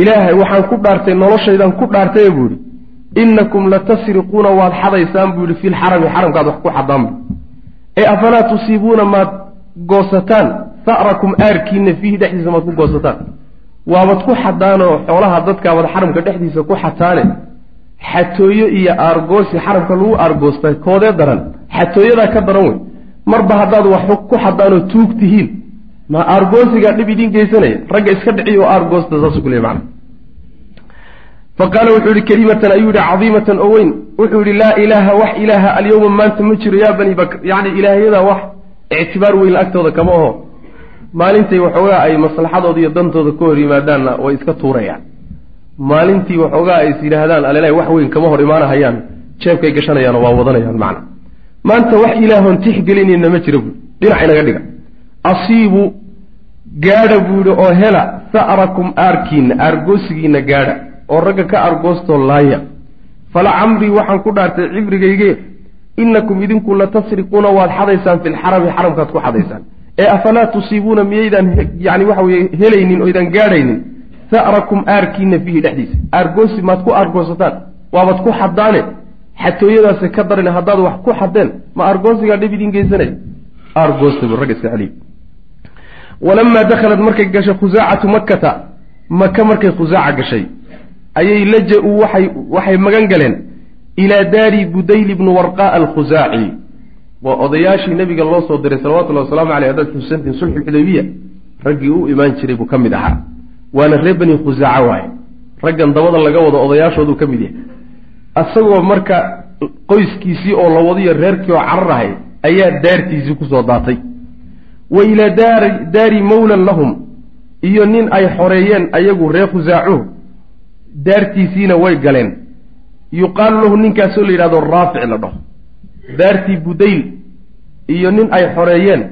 ilaahay waxaan ku dhaartay noloshaydaan ku dhaartay buu yidhi. Inakum latasriquuna waad xadaysaan buu yidhi fi lxarami xaramkaad wax ku xadaan bu ee afalaa tusiibuuna maad goosataan? Ha'rakum aarkiina fiihi dhexdiisa maad ku goosataan waabad ku xadaanoo xoolaha dadkaabaad xaramka dhexdiisa ku xataane. Xatooyo iyo aargoosi xaramka lagu aargoostay koodee daran. Xatooyadaa ka daran wey. Marba haddaad wax ku xadaanoo tuug tihiin ma aargoosigaa dhib idiin geysanaya. Ragga iska dhiciy oo aargoosta saasuu ku macna. Fa qaala wuxuu yihi kelimatan ayuu yihi cadiimatan oo weyn. Wuxuu yihi laa ilaaha wax ilaaha alyawma maanta ma jiro yaa bani bakr. Yacni ilaahyadaa wax ictibaar weyn agtooda kama aho maalintay waxoogaa ay maslaxadooda iyo dantooda ka hor yimaadaanna way iska tuurayaan. maalintii waxoogaa ay is yidhaahdaan alelahi wax weyn kama hor imaanahayaan. Jeebkay gashanayaanoo waa wadanayaan macna. Maanta wax ilaahoon tixgelinayna ma jira buui dhinac inaga dhiga. Asiibu gaadha buu yidhi oo hela sa'rakum aarkiinna aargoosigiinna gaadha oo ragga ka argoostoo laaya. Fala camrii waxaan ku dhaartay cibrigayge inakum idinku latasriquuna waad xadaysaan fi lxarami xaramkaad ku xadaysaan ee afalaa tusiibuuna miyaydaan yani waxa weye helaynin oydaan gaadhaynin sa'rakum aarkiina fiihi dhexdiisa. Aargoosi maad ku aargoosataan waabad ku xadaane xatooyadaasi ka daran haddaad wax ku xadeen ma aargoosigaa dhib idin geysanaya aargoosta buu ragga iska celiy walamaa dakhalat markay gashay khusaacatu makkata maka markay khusaaca gashay ayay laja-uu waxay waxay magan galeen ilaa daari budayl ibni warqaa alkhusaaci waa odayaashii nabiga loo soo diray salawatullahi wasalaamu caleyh haddaad xusantiin sulxulxudaybiya raggii u imaan jiray buu ka mid ahaa. Waana reer bani khusaaca waaye. Raggan dabada laga wado odayaashooduu ka mid yahay. Isagoo marka qoyskiisii oo la wadiyo reerkii oo carar ahay ayaa daartiisii ku soo daatay. Wa ilaa daari mawlan lahum iyo nin ay xoreeyeen ayagu reer khusaacuhu daartiisiina way galeen. Yuqaalu lahu ninkaasoo la yidhahdo raafic la dhaho daartii budayl iyo nin ay xoreeyeen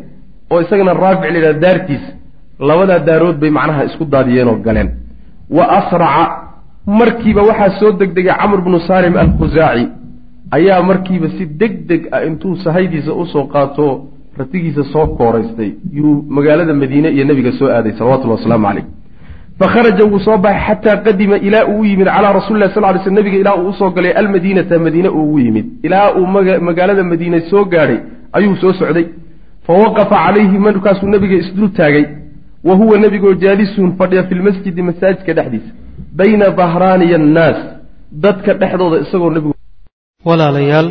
oo isagana raafic la yidhahda daartiisa labadaa daarood bay macnaha isku daadiyeen oo galeen. Wa asraca markiiba waxaa soo degdegay camr bnu salim alkhusaaci ayaa markiiba si deg deg ah intuu sahaydiisa u soo qaato ratigiisa soo kooraystay. Yuu magaalada madiine iyo nebiga soo aaday salawatullhi wasalaamu caleyh fakharaja wuu soo baxay xataa qadima ilaa uu u yimid calaa rasuli lah sal ly sl nebiga ilaa uu u soo galay almadiinata madiine uu ugu yimid ilaa uu magaalada madiine soo gaadhay ayuu soo socday fa waqafa calayhi markaasuu nebiga isdul taagay wa huwa nebigoo jaalisun fadhiya fi lmasjidi masaajidka dhexdiisa bayna dahraaniya annaas dadka dhexdooda isagoo nebigu walaalayaal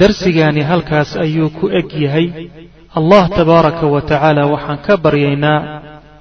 darsigaani halkaas ayuu ku eg yahay allah tabaaraka wa tacaala waxaan ka baryaynaa